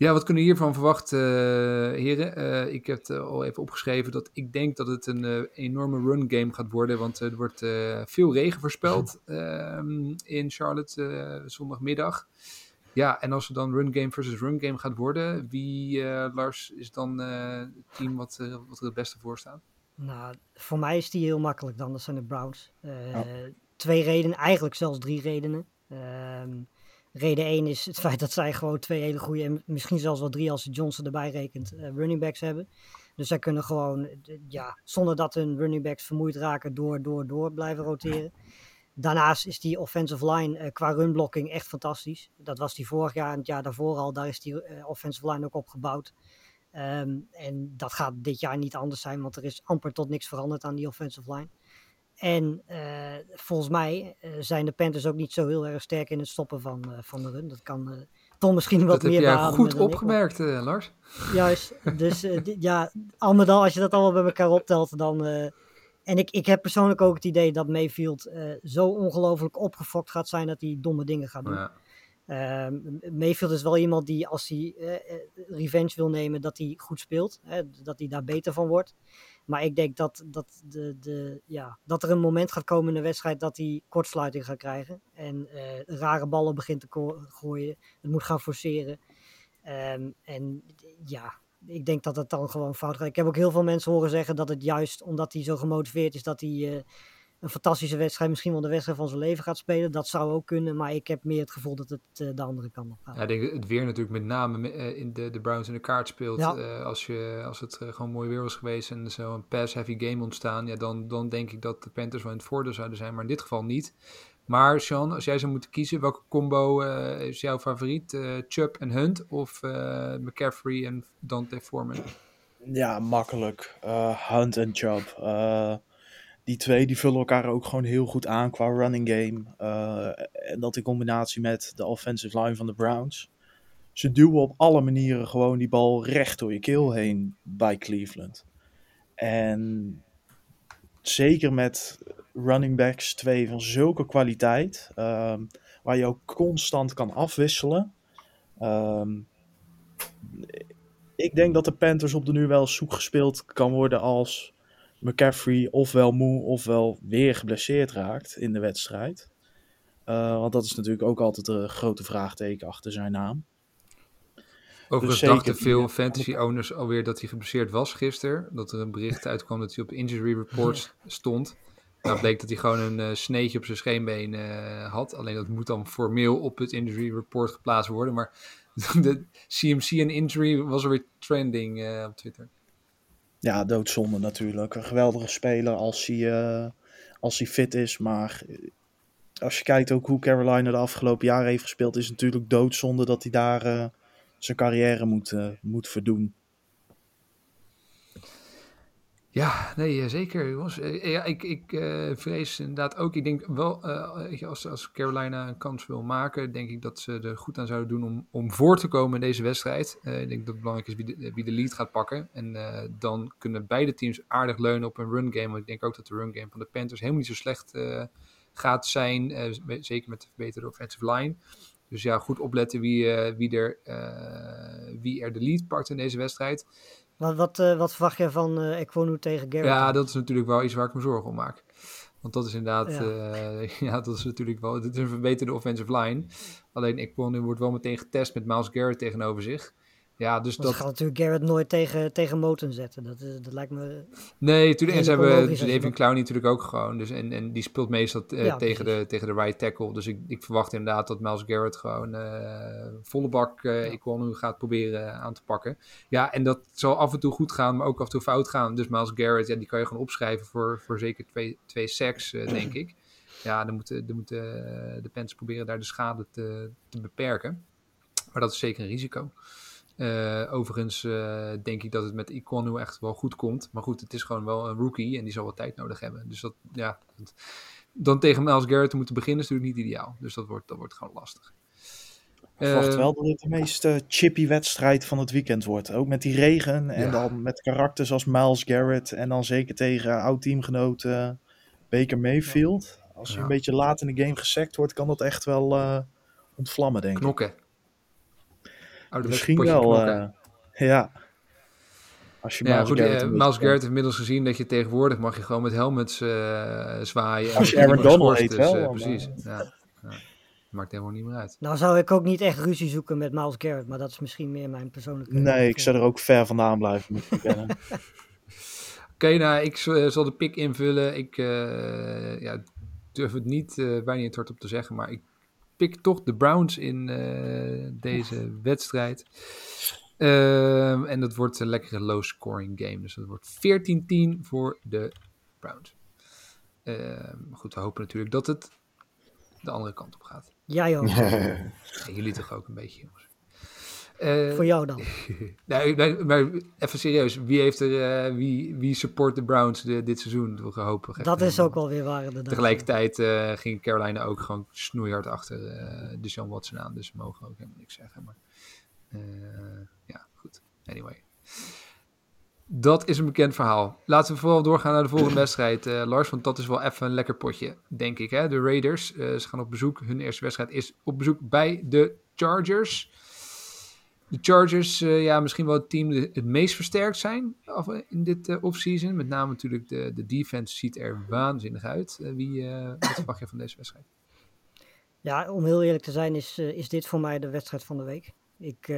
Ja, wat kunnen we hiervan verwachten, eh, heren? Eh, ik heb het eh, al even opgeschreven dat ik denk dat het een enorme run game gaat worden. Want er wordt veel regen voorspeld ehm, in Charlotte zondagmiddag. Ja, en als het dan run game versus run game gaat worden, wie, Lars, is dan het team wat, wat er het beste voor staat? Nou, voor mij is die heel makkelijk dan. Dat zijn de Browns. Ja. Twee redenen, eigenlijk zelfs drie redenen. Ehm, reden één is het feit dat zij gewoon twee hele goede, en misschien zelfs wel drie als Johnson erbij rekent, eh, running backs hebben. Dus zij kunnen gewoon, ja, zonder dat hun running backs vermoeid raken, door, door, door blijven roteren. Daarnaast is die offensive line eh, qua runblocking echt fantastisch. Dat was die vorig jaar en het jaar daarvoor al. Daar is die eh, offensive line ook op gebouwd. Ehm, en dat gaat dit jaar niet anders zijn, want er is amper tot niks veranderd aan die offensive line. En eh, volgens mij eh, zijn de Panthers ook niet zo heel erg sterk in het stoppen van, eh, van de run. Dat kan Tom misschien wat Dat heb meer jij beademen goed dan ik, maar- opgemerkt, Lars. Juist, dus ja, al met al, als je dat allemaal bij elkaar optelt, dan... en ik, ik heb persoonlijk ook het idee dat Mayfield zo ongelooflijk opgefokt gaat zijn dat hij domme dingen gaat doen. Ja. Ehm, Mayfield is wel iemand die als hij revenge wil nemen, dat hij goed speelt. Hè, dat hij daar beter van wordt. Maar ik denk dat, dat, de, de, ja, dat er een moment gaat komen in de wedstrijd dat hij kortsluiting gaat krijgen. En eh, rare ballen begint te gooien. Het moet gaan forceren. Ehm, en ja, ik denk dat het dan gewoon fout gaat. Ik heb ook heel veel mensen horen zeggen dat het juist omdat hij zo gemotiveerd is, dat hij eh, een fantastische wedstrijd, misschien wel de wedstrijd van zijn leven gaat spelen. Dat zou ook kunnen, maar ik heb meer het gevoel dat het eh, de andere kant op gaat. Ja, ik denk het weer natuurlijk met name eh, in de, de Browns in de kaart speelt. Ja. Eh, als, je, als het eh, gewoon mooi weer was geweest en zo een pass-heavy game ontstaan, ja, dan, dan denk ik dat de Panthers wel in het voordeel zouden zijn, maar in dit geval niet. Maar Sean, als jij zou moeten kiezen, welke combo eh, is jouw favoriet? Eh Chubb en Hunt of eh, McCaffrey en Dante Foreman? Ja, makkelijk. Eh, Hunt en Chubb. Die twee die vullen elkaar ook gewoon heel goed aan qua running game. Eh, en dat in combinatie met de offensive line van de Browns. Ze duwen op alle manieren gewoon die bal recht door je keel heen bij Cleveland. En zeker met running backs, twee van zulke kwaliteit. ehm, waar je ook constant kan afwisselen. Ehm, ik denk dat de Panthers op de nu wel zoek gespeeld kan worden als McCaffrey ofwel moe ofwel weer geblesseerd raakt in de wedstrijd. Uh, want dat is natuurlijk ook altijd een grote vraagteken achter zijn naam. Overigens dus dachten veel fantasy owners alweer dat hij geblesseerd was gisteren. Dat er een bericht uitkwam dat hij op injury reports stond. Nou bleek dat hij gewoon een uh, sneetje op zijn scheenbeen uh, had. Alleen dat moet dan formeel op het injury report geplaatst worden. Maar de CMC en injury was er weer trending uh, op Twitter. Ja, doodzonde natuurlijk. Een geweldige speler als hij, als hij fit is. Maar als je kijkt ook hoe Carolina de afgelopen jaren heeft gespeeld, is het natuurlijk doodzonde dat hij daar zijn carrière moet, moet verdoen. Ja, nee, zeker jongens. Ja, ik, ik uh, vrees inderdaad ook. Ik denk wel, uh, als, als Carolina een kans wil maken, denk ik dat ze er goed aan zouden doen om, om voor te komen in deze wedstrijd. Ik denk dat het belangrijk is wie de, wie de lead gaat pakken. En dan kunnen beide teams aardig leunen op een run game. Want ik denk ook dat de run game van de Panthers helemaal niet zo slecht gaat zijn. zeker met de verbeterde offensive line. Dus ja, goed opletten wie, wie, er, wie er de lead pakt in deze wedstrijd. Wat, wat, uh, wat verwacht je van uh, Ekwonu tegen Garrett? Ja, dat is natuurlijk wel iets waar ik me zorgen om maak. Want dat is inderdaad, ja, uh, ja dat is natuurlijk wel, dit is een verbeterde offensive line. Alleen Ekwonu wordt wel meteen getest met Miles Garrett tegenover zich. Ja, dus dat... gaat natuurlijk Garrett nooit tegen, tegen Moten zetten. Dat, is, dat lijkt me. Nee, toen, en ze hebben dus David Clown natuurlijk ook gewoon. Dus, en, en die speelt meestal uh, ja, tegen, de, tegen de right tackle. Dus ik, ik verwacht inderdaad dat Miles Garrett gewoon uh, volle bak uh, ja. gaat proberen aan te pakken. Ja, en dat zal af en toe goed gaan, maar ook af en toe fout gaan. Dus Miles Garrett, ja, die kan je gewoon opschrijven voor, voor zeker twee, twee sacks, denk ik. Ja, dan moeten, dan moeten de Panthers proberen daar de schade te, te beperken. Maar dat is zeker een risico. Uh, overigens uh, denk ik dat het met Iconu echt wel goed komt. Maar goed, het is gewoon wel een rookie en die zal wat tijd nodig hebben. Dus dat, ja, dat, dan tegen Miles Garrett te moeten beginnen is natuurlijk niet ideaal. Dus dat wordt, dat wordt gewoon lastig. Ik verwacht wel dat het de meest chippy wedstrijd van het weekend wordt. Ook met die regen en ja. dan met karakters als Miles Garrett. En dan zeker tegen oud-teamgenoot Baker Mayfield. Als je ja. een beetje laat in de game gesekt wordt, kan dat echt wel ontvlammen, denk ik. Knokken. Misschien wel, uh, ja. Als je ja, goed, Garrett, uh, Miles Garrett heeft inmiddels gezien dat je tegenwoordig mag je gewoon met helmets uh, zwaaien. Als je Aaron Donald heet dus, wel. precies, ja, ja. Maakt helemaal niet meer uit. Nou zou ik ook niet echt ruzie zoeken met Miles Garrett, maar dat is misschien meer mijn persoonlijke... Nee, ik zou er ook ver vandaan blijven, moet ik Oké, okay, nou, ik zal de pick invullen. Ik ja, durf het niet bijna niet hard op te zeggen, maar ik pik toch de Browns in uh, deze wedstrijd. Uh, en dat wordt een lekkere low scoring game. Dus dat wordt 14-10 voor de Browns. Uh, goed, we hopen natuurlijk dat het de andere kant op gaat. Ja, joh. en jullie toch ook een beetje, jongens. Uh, Voor jou dan? nee, maar, maar, even serieus. Wie, heeft er, uh, wie, wie support de Browns de, dit seizoen? Dat is ook wel weer waar. Inderdaad. Tegelijkertijd uh, ging Carolina ook gewoon snoeihard achter de Sean Watson aan. Dus we mogen ook helemaal niks zeggen. Maar ja, goed. Anyway. Dat is een bekend verhaal. Laten we vooral doorgaan naar de volgende wedstrijd, Lars. Want dat is wel even een lekker potje, denk ik. Hè? De Raiders, ze gaan op bezoek. Hun eerste wedstrijd is op bezoek bij de Chargers. De Chargers, uh, ja, misschien wel het team het meest versterkt zijn in dit uh, offseason. Met name natuurlijk de, de defense ziet er waanzinnig uit. Uh, wie, wat verwacht je van deze wedstrijd? Ja, om heel eerlijk te zijn is, is dit voor mij de wedstrijd van de week. Ik,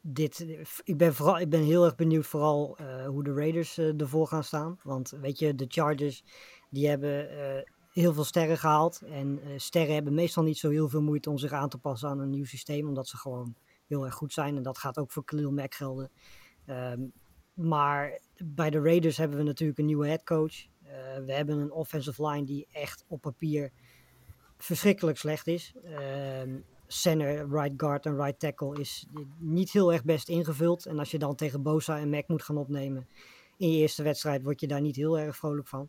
dit, ik, ben, vooral, ik ben heel erg benieuwd vooral hoe de Raiders ervoor gaan staan. Want weet je, de Chargers die hebben heel veel sterren gehaald. En sterren hebben meestal niet zo heel veel moeite om zich aan te passen aan een nieuw systeem. Omdat ze gewoon heel erg goed zijn. En dat gaat ook voor Khalil Mack gelden. Um, maar bij de Raiders hebben we natuurlijk een nieuwe headcoach. Uh, we hebben een offensive line die echt op papier verschrikkelijk slecht is. Uh, center, right guard en right tackle is niet heel erg best ingevuld. En als je dan tegen Bosa en Mac moet gaan opnemen in je eerste wedstrijd, word je daar niet heel erg vrolijk van.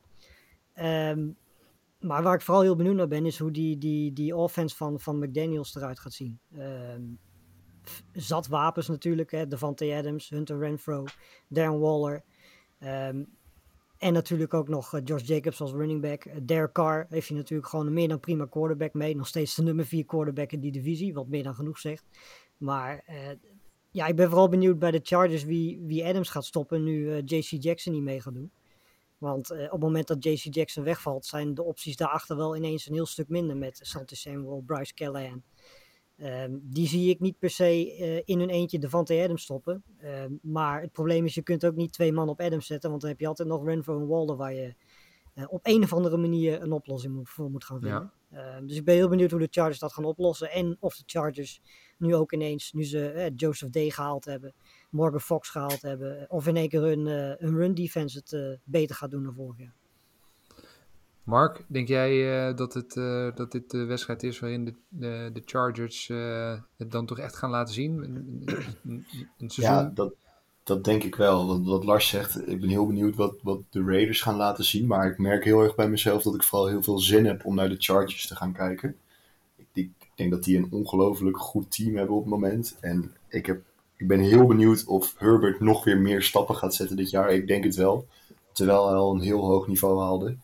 Um, maar waar ik vooral heel benieuwd naar ben, is hoe die, die, die offense van, van McDaniels eruit gaat zien. Um, zat wapens natuurlijk. Hè? Devante Adams, Hunter Renfro, Darren Waller. Um, en natuurlijk ook nog uh, Josh Jacobs als running back. Uh, Derek Carr heeft je natuurlijk gewoon een meer dan prima quarterback mee. Nog steeds de nummer 4 quarterback in die divisie, wat meer dan genoeg zegt. Maar uh, ja, ik ben vooral benieuwd bij de Chargers wie, wie Adams gaat stoppen nu JC Jackson niet mee gaat doen. Want eh, op het moment dat JC Jackson wegvalt, zijn de opties daarachter wel ineens een heel stuk minder met Santos Samuel, Bryce Callahan. Ehm, die zie ik niet per se eh, in hun eentje Devante Adams stoppen. Ehm, maar het probleem is, je kunt ook niet twee man op Adams zetten, want dan heb je altijd nog Renfro en Walder waar je eh, op een of andere manier een oplossing moet, voor moet gaan vinden. Ehm, dus ik ben heel benieuwd hoe de Chargers dat gaan oplossen. En of de Chargers nu ook ineens, nu ze eh, Joseph Day gehaald hebben, Morgan Fox gehaald hebben, of in één keer hun, hun run defense het beter gaat doen dan vorig jaar. Mark, denk jij eh, dat, het, eh, dat dit de wedstrijd is waarin de, de, de Chargers eh, het dan toch echt gaan laten zien? Een, een, een- een seizoen? Ja, dat, dat denk ik wel. Wat Lars zegt, ik ben heel benieuwd wat, wat de Raiders gaan laten zien. Maar ik merk heel erg bij mezelf dat ik vooral heel veel zin heb om naar de Chargers te gaan kijken. Ik, ik, ik denk dat die een ongelooflijk goed team hebben op het moment. En ik, heb, ik ben heel benieuwd of Herbert nog weer meer stappen gaat zetten dit jaar. Ik denk het wel. Terwijl hij al een heel hoog niveau haalde.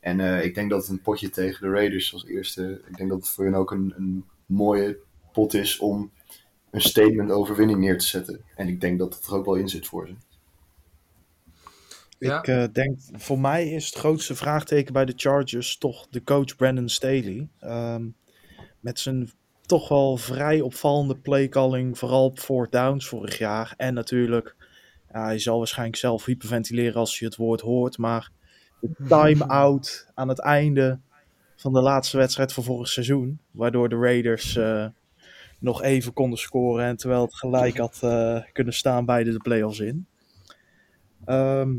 En eh, ik denk dat het een potje tegen de Raiders als eerste. Ik denk dat het voor hen ook een, een mooie pot is om een statement overwinning neer te zetten. En ik denk dat het er ook wel in zit voor ze. Ja. Ik eh, denk, voor mij is het grootste vraagteken bij de Chargers toch de coach Brandon Staley. Ehm, met zijn toch wel vrij opvallende playcalling, vooral op fourth downs vorig jaar. En natuurlijk, ja, hij zal waarschijnlijk zelf hyperventileren als hij het woord hoort. Maar de time-out aan het einde van de laatste wedstrijd van vorig seizoen. Waardoor de Raiders eh, nog even konden scoren. En terwijl het gelijk had eh, kunnen staan, beide de playoffs in. Ehm,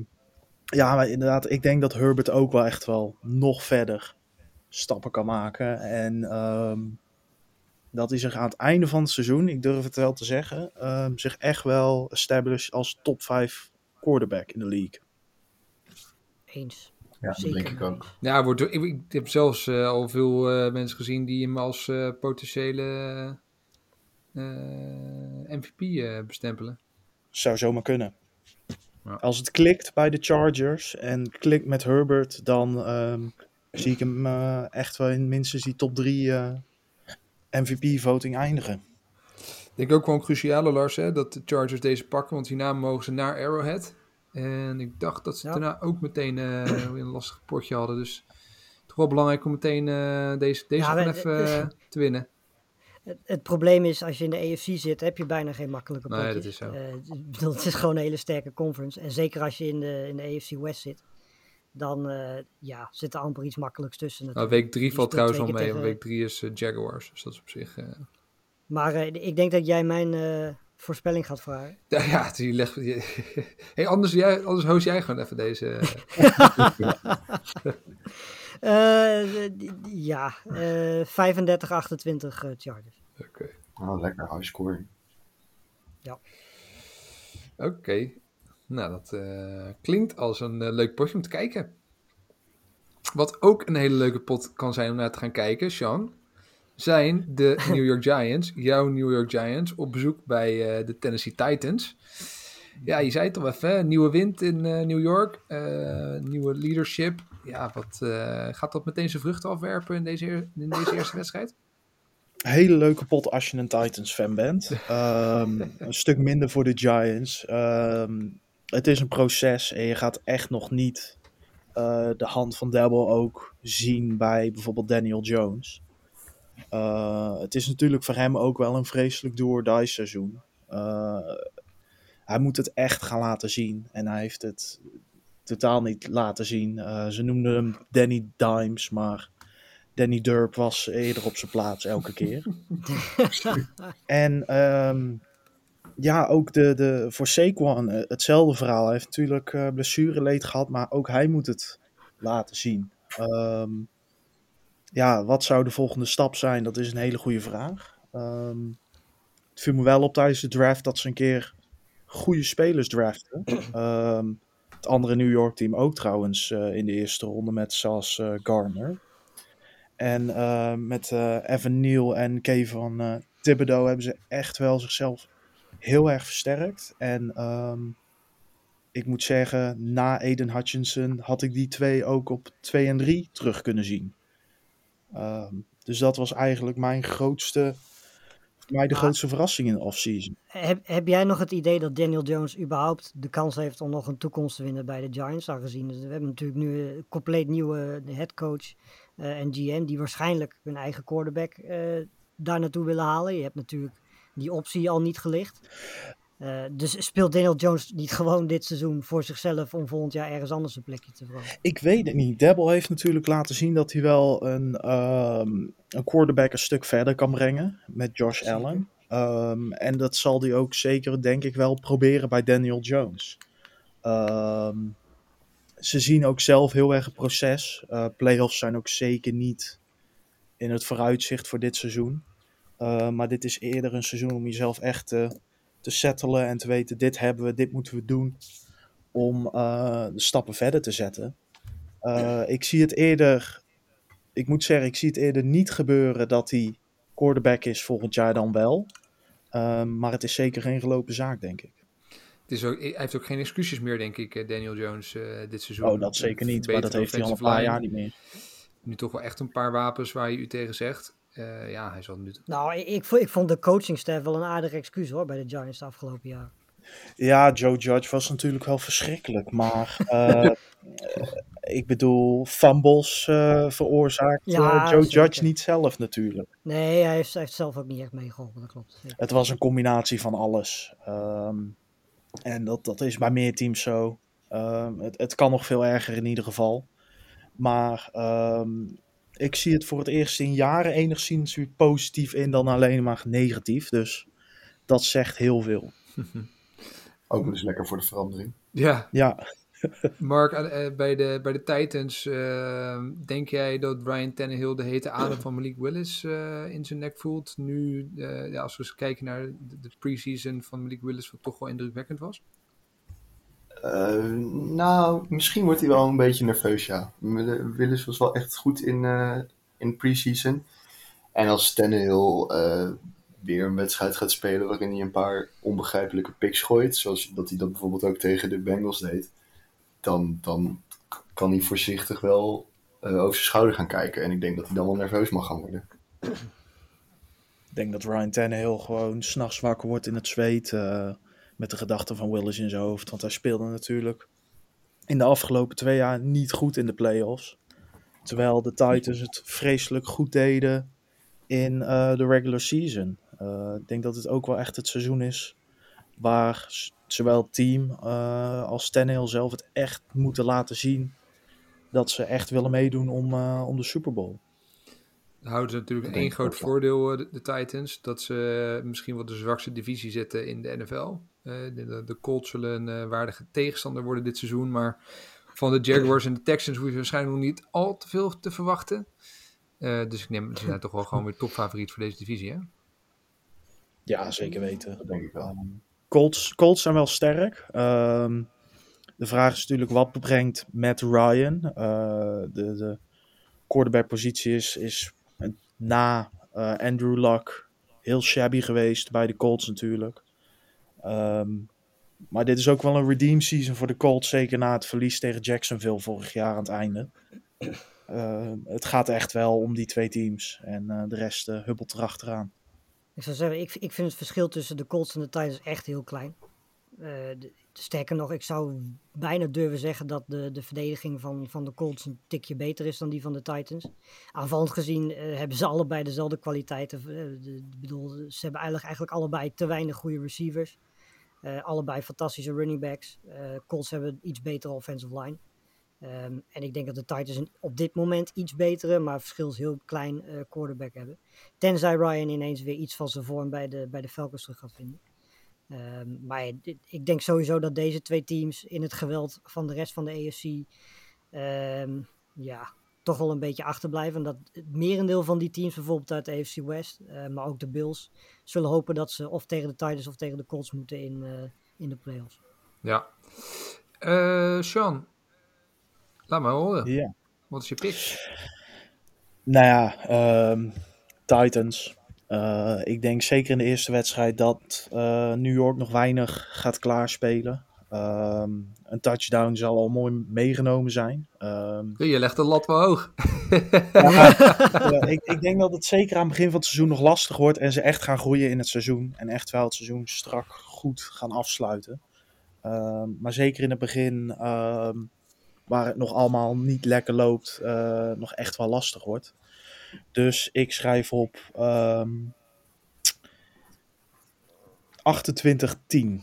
ja, maar inderdaad, ik denk dat Herbert ook wel echt wel nog verder stappen kan maken. En ehm, dat hij zich aan het einde van het seizoen, ik durf het wel te zeggen, ehm, zich echt wel established als top 5 quarterback in de league. Eens. Ja, dat Zeker denk ik ook. Ja, wordt, ik, ik heb zelfs eh, al veel eh, mensen gezien die hem als eh, potentiële eh, MVP eh, bestempelen. Zou zomaar kunnen. Ja. Als het klikt bij de Chargers en klikt met Herbert, dan ehm, zie ik hem eh, echt wel in minstens die top 3 MVP-voting eindigen. Ik denk ook wel een cruciale, Lars, hè, dat de Chargers deze pakken, want hierna mogen ze naar Arrowhead. En ik dacht dat ze Ja. daarna ook meteen eh, een lastig potje hadden. Dus toch wel belangrijk om meteen eh, deze, deze Ja, even eh, te winnen. Het, het probleem is, als je in de AFC zit, heb je bijna geen makkelijke Nee, potjes. dat is zo. Bedoel, het is gewoon een hele sterke conference. En zeker als je in de, in de AFC West zit, dan ja, zit er amper iets makkelijks tussen Nou, week 3 Je valt trouwens twee mee, tegen- week 3 is Jaguars. Dus dat is op zich... Maar ik denk dat jij mijn voorspelling gaat vragen. Ja, ja die legt. je- hey, anders, jij, anders host jij gewoon even deze. Eh, d- d- ja, eh 35-28 eh, Chargers. Oké. Oh, lekker high scoring. Oké. Nou, dat eh, klinkt als een eh, leuk potje om te kijken. Wat ook een hele leuke pot kan zijn om naar te gaan kijken, Sean, zijn de New York Giants, jouw New York Giants, op bezoek bij eh, de Tennessee Titans. Ja, je zei het al even, hè, nieuwe wind in eh, New York, eh, nieuwe leadership. Ja, wat gaat dat meteen zijn vruchten afwerpen in deze, in deze eerste wedstrijd? Hele leuke pot als je een Titans fan bent. Ehm, een stuk minder voor de Giants. Ehm, het is een proces en je gaat echt nog niet de hand van Dabble ook zien bij bijvoorbeeld Daniel Jones. Eh, het is natuurlijk voor hem ook wel een vreselijk do-or-die seizoen. Eh, hij moet het echt gaan laten zien en hij heeft het totaal niet laten zien. Eh, ze noemden hem Danny Dimes, maar Danny Durp was eerder op zijn plaats elke keer. en ehm, ja, ook de, de, voor Saquon hetzelfde verhaal. Hij heeft natuurlijk blessureleed gehad, maar ook hij moet het laten zien. Ehm, ja, wat zou de volgende stap zijn? Dat is een hele goede vraag. Ehm, het viel me wel op tijdens de draft dat ze een keer goede spelers draften. Ehm, het andere New York team ook trouwens eh, in de eerste ronde met Sas eh, Garner. En eh, met Evan Neal en Kevin eh Thibodeau hebben ze echt wel zichzelf heel erg versterkt. En ehm, ik moet zeggen, na Aiden Hutchinson had ik die twee ook op 2 en 3 terug kunnen zien. Ehm, dus dat was eigenlijk mijn grootste mij de grootste verrassing in de offseason. Heb, heb jij nog het idee dat Daniel Jones überhaupt de kans heeft om nog een toekomst te winnen bij de Giants? Aangezien we hebben natuurlijk nu een compleet nieuwe headcoach eh en GM die waarschijnlijk hun eigen quarterback eh, daar naartoe willen halen. Je hebt natuurlijk die optie al niet gelicht. Eh, dus speelt Daniel Jones niet gewoon dit seizoen voor zichzelf om volgend jaar ergens anders een plekje te veroveren? Ik weet het niet. Debble heeft natuurlijk laten zien dat hij wel een, ehm, een quarterback een stuk verder kan brengen met Josh Zeker. Allen. Ehm, en dat zal hij ook zeker, denk ik, wel proberen bij Daniel Jones. Ehm, ze zien ook zelf heel erg het proces. Eh playoffs zijn ook zeker niet in het vooruitzicht voor dit seizoen. Eh, maar dit is eerder een seizoen om jezelf echt te, te settelen en te weten: dit hebben we, dit moeten we doen. Om eh, de stappen verder te zetten. Eh, ik zie het eerder, ik moet zeggen, ik zie het eerder niet gebeuren dat hij quarterback is volgend jaar dan wel. Ehm, maar het is zeker geen gelopen zaak, denk ik. Het is ook, hij heeft ook geen excuses meer, denk ik, eh, Daniel Jones, dit seizoen. Oh, dat zeker niet. Maar dat heeft hij al een paar jaar niet meer. Nu toch wel echt een paar wapens waar je u tegen zegt. Eh, ja, hij zal nu... Nou, ik, ik, vond- ik vond de coachingstaf wel een aardig excuus hoor bij de Giants de afgelopen jaar. Ja, Joe Judge was natuurlijk wel verschrikkelijk. Maar eh, ik bedoel, fumbles eh, veroorzaakt Ja, Joe zeker. Judge niet zelf natuurlijk. Nee, hij heeft, hij heeft zelf ook niet echt meegeholpen, dat klopt. zeker. Het was een combinatie van alles. Ehm, en dat, dat is bij meer teams zo. Ehm, het, het kan nog veel erger in ieder geval. Maar ehm, ik zie het voor het eerst in jaren enigszins weer positief in dan alleen maar negatief. Dus dat zegt heel veel. Ook dus lekker voor de verandering. Ja, Ja, Mark, eh, bij, de, bij de Titans, eh, denk jij dat Ryan Tannehill de hete adem van Malik Willis eh, in zijn nek voelt? Nu, eh, ja, als we eens kijken naar de, de preseason van Malik Willis, wat toch wel indrukwekkend was. Eh, nou, misschien wordt hij wel een beetje nerveus, ja. Willis was wel echt goed in, eh in preseason. En als Tannehill eh weer een wedstrijd gaat spelen waarin hij een paar onbegrijpelijke picks gooit, zoals dat hij dat bijvoorbeeld ook tegen de Bengals deed, dan, dan kan hij voorzichtig wel over zijn schouder gaan kijken. En ik denk dat hij dan wel nerveus mag gaan worden. ik denk dat Ryan Tannehill gewoon s'nachts wakker wordt in het zweet. Met de gedachten van Willis in zijn hoofd. Want hij speelde natuurlijk in de afgelopen twee jaar niet goed in de playoffs. Terwijl de Titans het vreselijk goed deden in eh, de regular season. Eh, ik denk dat het ook wel echt het seizoen is waar zowel het team eh, als Tannehill zelf het echt moeten laten zien dat ze echt willen meedoen om, om de Super Bowl. Dan houden ze natuurlijk Dat één groot voordeel, eh, de, de Titans, dat ze misschien wel de zwakste divisie zitten in de NFL. Eh, de, de, de Colts zullen een eh, waardige tegenstander worden dit seizoen, maar van de Jaguars en de Texans hoef je waarschijnlijk nog niet al te veel te verwachten. Eh, dus ik neem, ze zijn toch wel gewoon weer topfavoriet voor deze divisie, hè? Ja, zeker weten. Dat denk ik wel. Colts, Colts zijn wel sterk. Ehm, de vraag is natuurlijk wat brengt Matt Ryan. Eh, de, de quarterback-positie is, is na eh, Andrew Luck heel shabby geweest bij de Colts natuurlijk. Ehm, maar dit is ook wel een redeem season voor de Colts, zeker na het verlies tegen Jacksonville vorig jaar aan het einde. Eh, het gaat echt wel om die twee teams en eh, de rest eh, hubbelt erachteraan. Ik zou zeggen, ik, ik vind het verschil tussen de Colts en de Titans echt heel klein. De- sterker nog, ik zou bijna durven zeggen dat de, de verdediging van, van de Colts een tikje beter is dan die van de Titans. Aanvallend gezien eh, hebben ze allebei dezelfde kwaliteiten. Eh, bedoel, ze hebben eigenlijk, eigenlijk allebei te weinig goede receivers. Eh, allebei fantastische running backs. Colts hebben iets betere offensive line. Ehm, en ik denk dat de Titans op dit moment iets betere, maar verschil is heel klein, quarterback hebben. Tenzij Ryan ineens weer iets van zijn vorm bij de, bij de Falcons terug gaat vinden. Ehm, maar dit- ik denk sowieso dat deze twee teams in het geweld van de rest van de AFC ehm, ja, toch wel een beetje achterblijven. En dat het merendeel van die teams, bijvoorbeeld uit de AFC West, eh, maar ook de Bills, zullen hopen dat ze of tegen de Titans of tegen de Colts moeten in, eh, in de playoffs. Ja. Eh Sean, laat maar horen. Ja. Wat is je pick? Nou ja, ehm, Titans. Eh, ik denk zeker in de eerste wedstrijd dat eh, New York nog weinig gaat klaarspelen. Ehm, een touchdown zal al mooi meegenomen zijn. Ehm, Je legt de lat wel hoog. ja, ja, ik, ik denk dat het zeker aan het begin van het seizoen nog lastig wordt en ze echt gaan groeien in het seizoen. En echt wel het seizoen strak goed gaan afsluiten. Ehm, maar zeker in het begin, waar het nog allemaal niet lekker loopt, eh, nog echt wel lastig wordt. Dus ik schrijf op ehm 28-10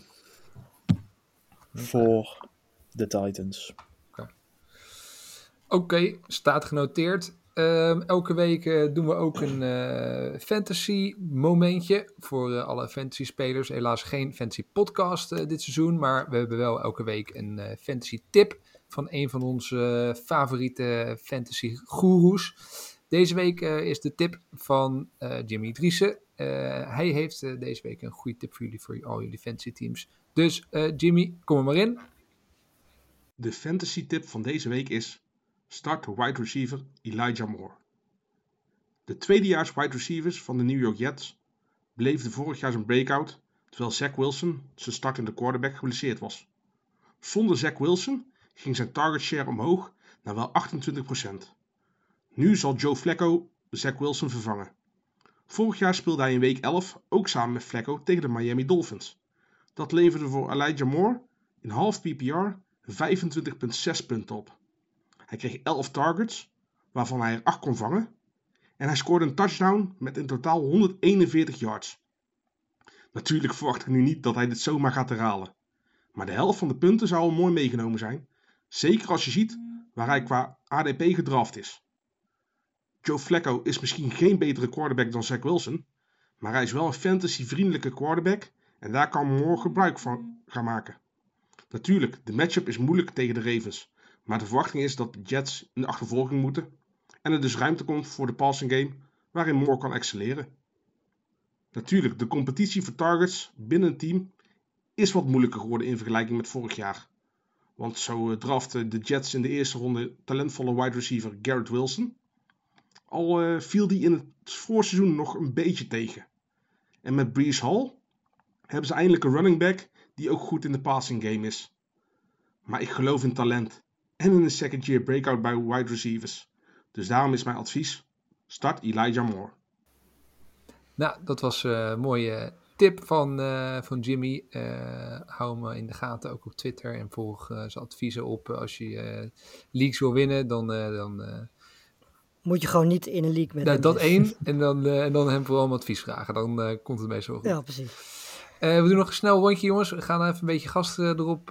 voor de Titans. Oké, staat genoteerd. Ehm, elke week eh, doen we ook een eh, fantasy momentje voor eh, alle fantasy spelers. Helaas geen fantasy podcast dit seizoen, maar we hebben wel elke week een fantasy tip van een van onze favoriete fantasy goeroes. Deze week eh, is de tip van eh, Jimmy Driessen. Eh, hij heeft deze week een goede tip voor jullie, voor al jullie fantasy teams. Dus Jimmy, kom er maar in. De fantasy tip van deze week is: start wide receiver Elijah Moore. De tweedejaars wide receivers van de New York Jets beleefden vorig jaar zijn breakout terwijl Zach Wilson, zijn startende quarterback, geblesseerd was. Zonder Zach Wilson ging zijn target share omhoog naar wel 28%. Nu zal Joe Flacco Zach Wilson vervangen. Vorig jaar speelde hij in week 11 ook samen met Flacco tegen de Miami Dolphins. Dat leverde voor Elijah Moore in half PPR 25,6 punten op. Hij kreeg 11 targets, waarvan hij er 8 kon vangen. En hij scoorde een touchdown met in totaal 141 yards. Natuurlijk verwacht ik nu niet dat hij dit zomaar gaat herhalen. Maar de helft van de punten zou al mooi meegenomen zijn. Zeker als je ziet waar hij qua ADP gedraft is. Joe Flacco is misschien geen betere quarterback dan Zach Wilson. Maar hij is wel een fantasy-vriendelijke quarterback. En daar kan Moore gebruik van gaan maken. Natuurlijk, de matchup is moeilijk tegen de Ravens. Maar de verwachting is dat de Jets in de achtervolging moeten. En er dus ruimte komt voor de passing game waarin Moore kan excelleren. Natuurlijk, de competitie voor targets binnen een team is wat moeilijker geworden in vergelijking met vorig jaar. Want zo eh, draften de Jets in de eerste ronde talentvolle wide receiver Garrett Wilson. Al eh, viel die in het voorseizoen nog een beetje tegen. En met Brees Hall hebben ze eindelijk een running back die ook goed in de passing game is. Maar ik geloof in talent en in een second year breakout bij wide receivers. Dus daarom is mijn advies: start Elijah Moore. Nou, dat was eh, een mooie tip van, eh, van Jimmy. Hou hem in de gaten, ook op Twitter. En volg zijn adviezen op. als je leagues wil winnen, dan... dan Moet je gewoon niet in een league met nou, dat zitten. één. En dan, eh, en dan hem vooral om advies vragen. Dan eh, komt het meestal goed. Ja, precies. Eh, we doen nog een snel rondje, jongens. We gaan even een beetje gasten erop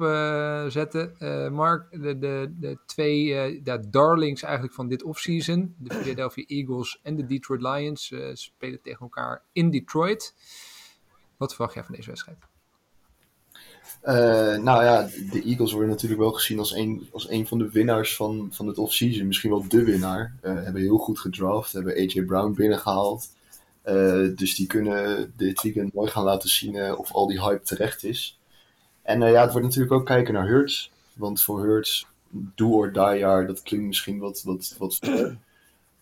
zetten. Mark, de, de, de twee ja, darlings eigenlijk van dit offseason. De Philadelphia Eagles en de Detroit Lions spelen tegen elkaar in Detroit. Wat verwacht jij van deze wedstrijd? Eh, nou ja, de Eagles worden natuurlijk wel gezien als een, als een van de winnaars van, van het offseason. Misschien wel de winnaar. Eh, hebben heel goed gedraft, hebben AJ Brown binnengehaald. Eh, dus die kunnen dit weekend mooi gaan laten zien of al die hype terecht is. En ja, het wordt natuurlijk ook kijken naar Hurts. Want voor Hurts, do or die jaar, dat klinkt misschien wat, wat, wat.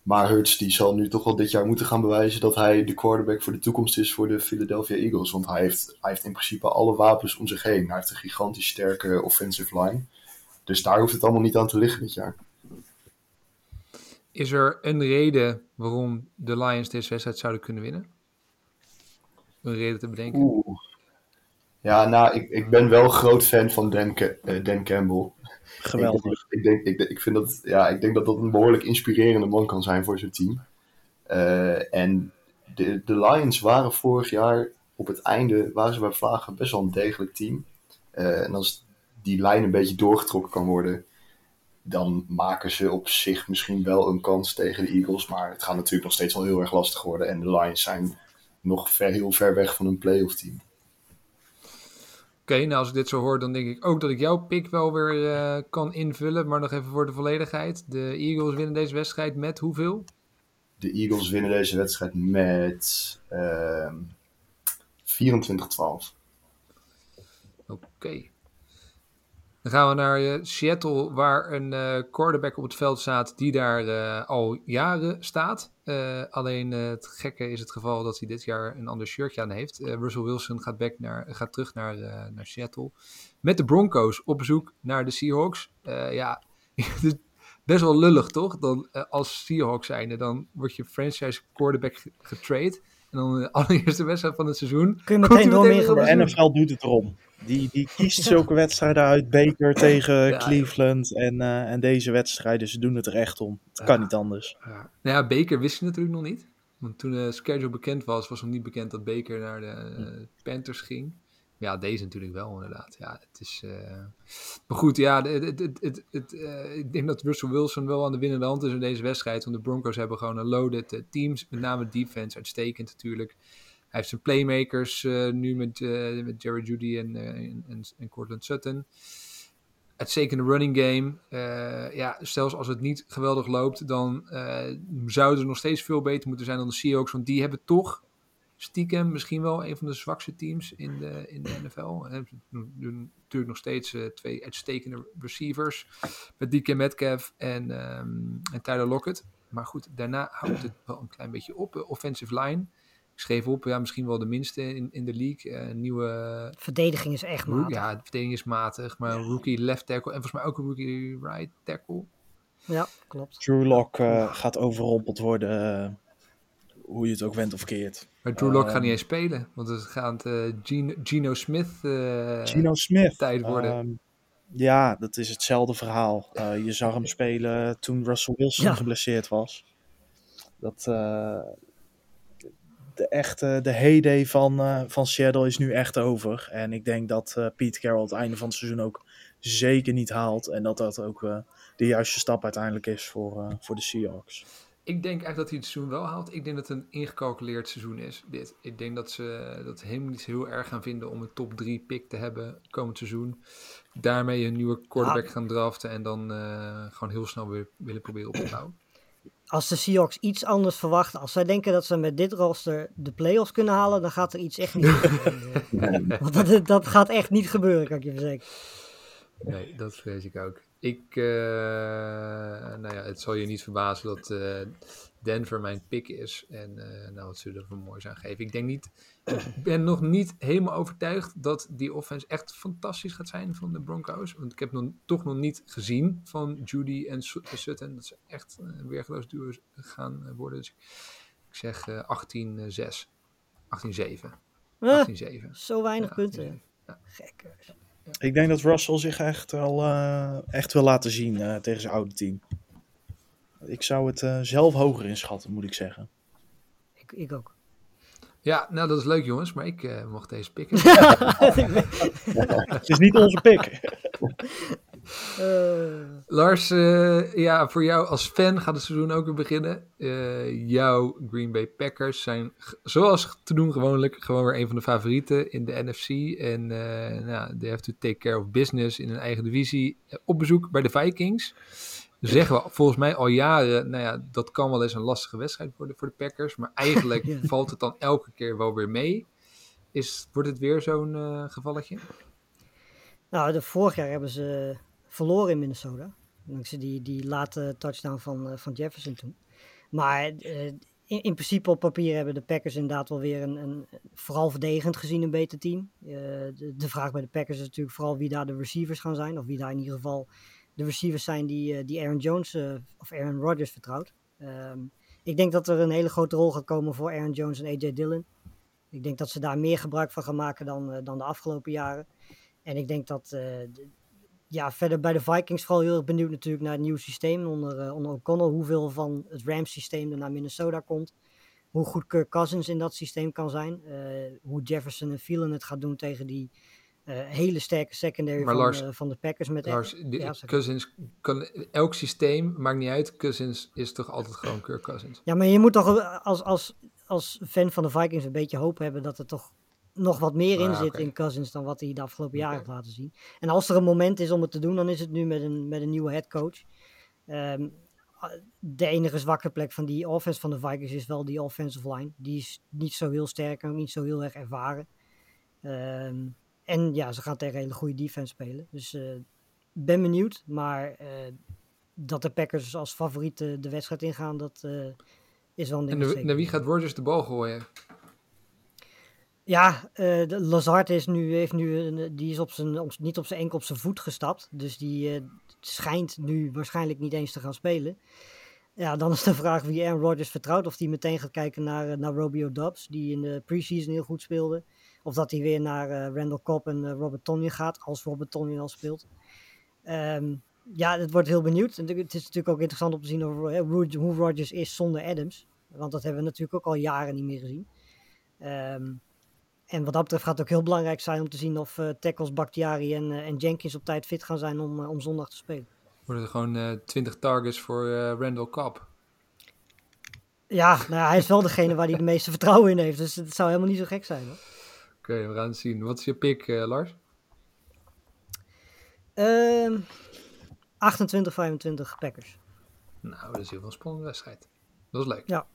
Maar Hurts die zal nu toch wel dit jaar moeten gaan bewijzen dat hij de quarterback voor de toekomst is voor de Philadelphia Eagles. Want hij heeft, hij heeft in principe alle wapens om zich heen. Hij heeft een gigantisch sterke offensive line. Dus daar hoeft het allemaal niet aan te liggen dit jaar. Is er een reden waarom de Lions deze wedstrijd zouden kunnen winnen? Een reden te bedenken? Oeh. Ja, nou, ik, ik ben wel groot fan van Dan, eh, Dan Campbell. Geweldig. Ik, denk, ik, ik, vind dat, ja, ik denk dat dat een behoorlijk inspirerende man kan zijn voor zijn team. Eh, en de, de Lions waren vorig jaar op het einde, waren ze bij Vlagen best wel een degelijk team. Eh, en als die lijn een beetje doorgetrokken kan worden, dan maken ze op zich misschien wel een kans tegen de Eagles. Maar het gaat natuurlijk nog steeds wel heel erg lastig worden. En de Lions zijn nog ver, heel ver weg van een playoff team. Oké, nou als ik dit zo hoor, dan denk ik ook dat ik jouw pick wel weer eh, kan invullen. Maar nog even voor de volledigheid. De Eagles winnen deze wedstrijd met hoeveel? De Eagles winnen deze wedstrijd met ehm 24-12. Oké. Dan gaan we naar eh, Seattle, waar een eh, quarterback op het veld staat die daar eh, al jaren staat. Alleen het gekke is het geval dat hij dit jaar een ander shirtje aan heeft. Russell Wilson gaat, back naar, gaat terug naar, naar Seattle. Met de Broncos op bezoek naar de Seahawks. Ja, best wel lullig toch? Dan, als Seahawks zijnde, dan wordt je franchise quarterback ge- getrade. En dan de allereerste wedstrijd van het seizoen. Kun je meteen door. De. NFL doet het erom. Die, die kiest zulke wedstrijden uit. Baker tegen Ja, Cleveland en, eh, en deze wedstrijden. Ze doen het er echt om. Het kan niet anders. Ja. Nou ja, Baker wist je natuurlijk nog niet. Want toen de schedule bekend was, was nog niet bekend dat Baker naar de eh, Panthers ging. Ja, deze natuurlijk wel inderdaad. Ja, het is... eh, Maar goed, ja, het, het, het, eh, ik denk dat Russell Wilson wel aan de winnende hand is in deze wedstrijd. Want de Broncos hebben gewoon een loaded eh, teams. Met name defense, uitstekend natuurlijk. Hij heeft zijn playmakers nu met, met Jerry Judy en, en, en, Cortland Sutton. Uitstekende running game. Eh, ja, zelfs als het niet geweldig loopt, dan zouden ze nog steeds veel beter moeten zijn dan de Seahawks. Want die hebben toch stiekem misschien wel een van de zwakste teams in de, in de NFL. Ze natuurlijk nog steeds eh, twee uitstekende receivers. Met DK Metcalf en, ehm, en Tyler Lockett. Maar goed, daarna houdt het wel een klein beetje op. Eh, offensive line. Ik schreef op, ja, misschien wel de minste in, in de league. Eh, nieuwe Verdediging is echt matig. Ja, de verdediging is matig. Maar rookie left tackle. En volgens mij ook een rookie right tackle. Ja, klopt. Drew Lock eh, gaat overrompeld worden. Hoe je het ook went of keert. Maar Drew Lock gaat Ehm, niet eens spelen. Want het gaat eh Gino, Gino Smith eh, Gino Smith. tijd worden. ehm, ja, dat is hetzelfde verhaal. Eh, je zag hem spelen toen Russell Wilson Ja. geblesseerd was. Dat, eh, de echte, de heyday van, eh, van Seattle is nu echt over. En ik denk dat eh Pete Carroll het einde van het seizoen ook zeker niet haalt. En dat dat ook eh, de juiste stap uiteindelijk is voor, eh, voor de Seahawks. Ik denk eigenlijk dat hij het seizoen wel haalt. Ik denk dat het een ingecalculeerd seizoen is. Dit. Ik denk dat ze dat helemaal niet heel erg gaan vinden om een top 3 pick te hebben komend seizoen. Daarmee een nieuwe quarterback Ja. gaan draften. En dan eh, gewoon heel snel weer willen proberen op te bouwen. Als de Seahawks iets anders verwachten, als zij denken dat ze met dit roster de playoffs kunnen halen, dan gaat er iets echt niet gebeuren. Want dat, dat gaat echt niet gebeuren, kan ik je verzekeren. Nee, dat vrees ik ook. Ik, eh, nou ja, het zal je niet verbazen dat eh, Denver mijn pick is. En eh, nou, wat zullen we er voor moois aan geven? Ik denk niet, ik ben nog niet helemaal overtuigd dat die offense echt fantastisch gaat zijn van de Broncos. Want ik heb nog, toch nog niet gezien van Judy en Su- Sutton dat ze echt uh, een weergeloos duo gaan worden. Dus ik, zeg eh 18-6, 18-7, Eh, 18-7. zo weinig Ja, punten. 18-7. Gek. Ik denk dat Russell zich echt wel eh, echt wil laten zien eh, tegen zijn oude team. Ik zou het eh, zelf hoger inschatten, moet ik zeggen. Ik, ik ook. Ja, nou dat is leuk jongens, maar ik uh, mocht deze pikken. Het is niet onze pick. Uh, Lars, uh, ja, voor jou als fan gaat het seizoen ook weer beginnen. Uh, jouw Green Bay Packers zijn, zoals te doen gewoonlijk, gewoon weer een van de favorieten in de NFC. En uh, nou, they have to take care of business in hun eigen divisie. op bezoek bij de Vikings. Zeggen we volgens mij al jaren, nou ja, dat kan wel eens een lastige wedstrijd worden voor de Packers. Maar eigenlijk ja. valt het dan elke keer wel weer mee. Is, wordt het weer zo'n gevalletje? Nou, de vorig jaar hebben ze verloren in Minnesota. Dankzij die, die late touchdown van, uh, van Jefferson toen. Maar uh, in, in, principe op papier hebben de Packers inderdaad wel weer een, een vooral verdedigend gezien een beter team. Uh, de, vraag bij de Packers is natuurlijk vooral wie daar de receivers gaan zijn. Of wie daar in ieder geval de receivers zijn die, die Aaron Jones of Aaron Rodgers vertrouwt. Um, ik denk dat er een hele grote rol gaat komen voor Aaron Jones en AJ Dillon. Ik denk dat ze daar meer gebruik van gaan maken dan, dan de afgelopen jaren. En ik denk dat, ja, verder bij de Vikings vooral heel erg benieuwd natuurlijk naar het nieuwe systeem onder, uh, onder O'Connell. Hoeveel van het Rams systeem er naar Minnesota komt. Hoe goed Kirk Cousins in dat systeem kan zijn. Uh, hoe Jefferson en Thielen het gaat doen tegen die hele sterke secondary van, Lars, van de Packers. Met Lars, de, ja, Cousins kan, elk systeem, maakt niet uit. Cousins is toch altijd gewoon Kirk Cousins. Ja, maar je moet toch als, als, als fan van de Vikings een beetje hoop hebben dat er toch nog wat meer in ah, zit okay. in Cousins dan wat hij de afgelopen jaren okay. heeft laten zien. En als er een moment is om het te doen, dan is het nu met een, met een nieuwe headcoach. Um, de enige zwakke plek van die offense van de Vikings is wel die offensive line. Die is niet zo heel sterk en ook niet zo heel erg ervaren. Um, en ja, ze gaan tegen een hele goede defense spelen. Dus uh, ben benieuwd, maar eh, dat de Packers als favoriet de, de wedstrijd ingaan, dat eh, is wel een ding. En de- naar wie gaat Rodgers de bal gooien? Ja, de Lazard is nu, heeft nu die is op zijn, op, niet op zijn enkel op zijn voet gestapt. Dus die eh, schijnt nu waarschijnlijk niet eens te gaan spelen. Ja, dan is de vraag wie Aaron Rodgers vertrouwt. Of hij meteen gaat kijken naar, eh, naar Romeo Dobbs, die in de preseason heel goed speelde. Of dat hij weer naar Randall Cobb en Robert Tonyan gaat, als Robert Tonyan al speelt. Ehm, ja, het wordt heel benieuwd. En Het is natuurlijk ook interessant om te zien hoe, Rodgers is zonder Adams. Want dat hebben we natuurlijk ook al jaren niet meer gezien. Ehm, en wat dat betreft gaat het ook heel belangrijk zijn om te zien of eh tackles Bakhtiari en, eh, en Jenkins op tijd fit gaan zijn om, eh, om zondag te spelen. Worden er gewoon eh 20 targets voor Randall Cobb? Ja, nou ja, hij is wel degene waar hij de meeste vertrouwen in heeft. Dus het zou helemaal niet zo gek zijn. Hoor. Oké, we gaan het zien. Wat is je pick, Lars? Ehm 28, 25 Packers. Nou, dat is heel wel een spannende wedstrijd. Dat is leuk. Ja.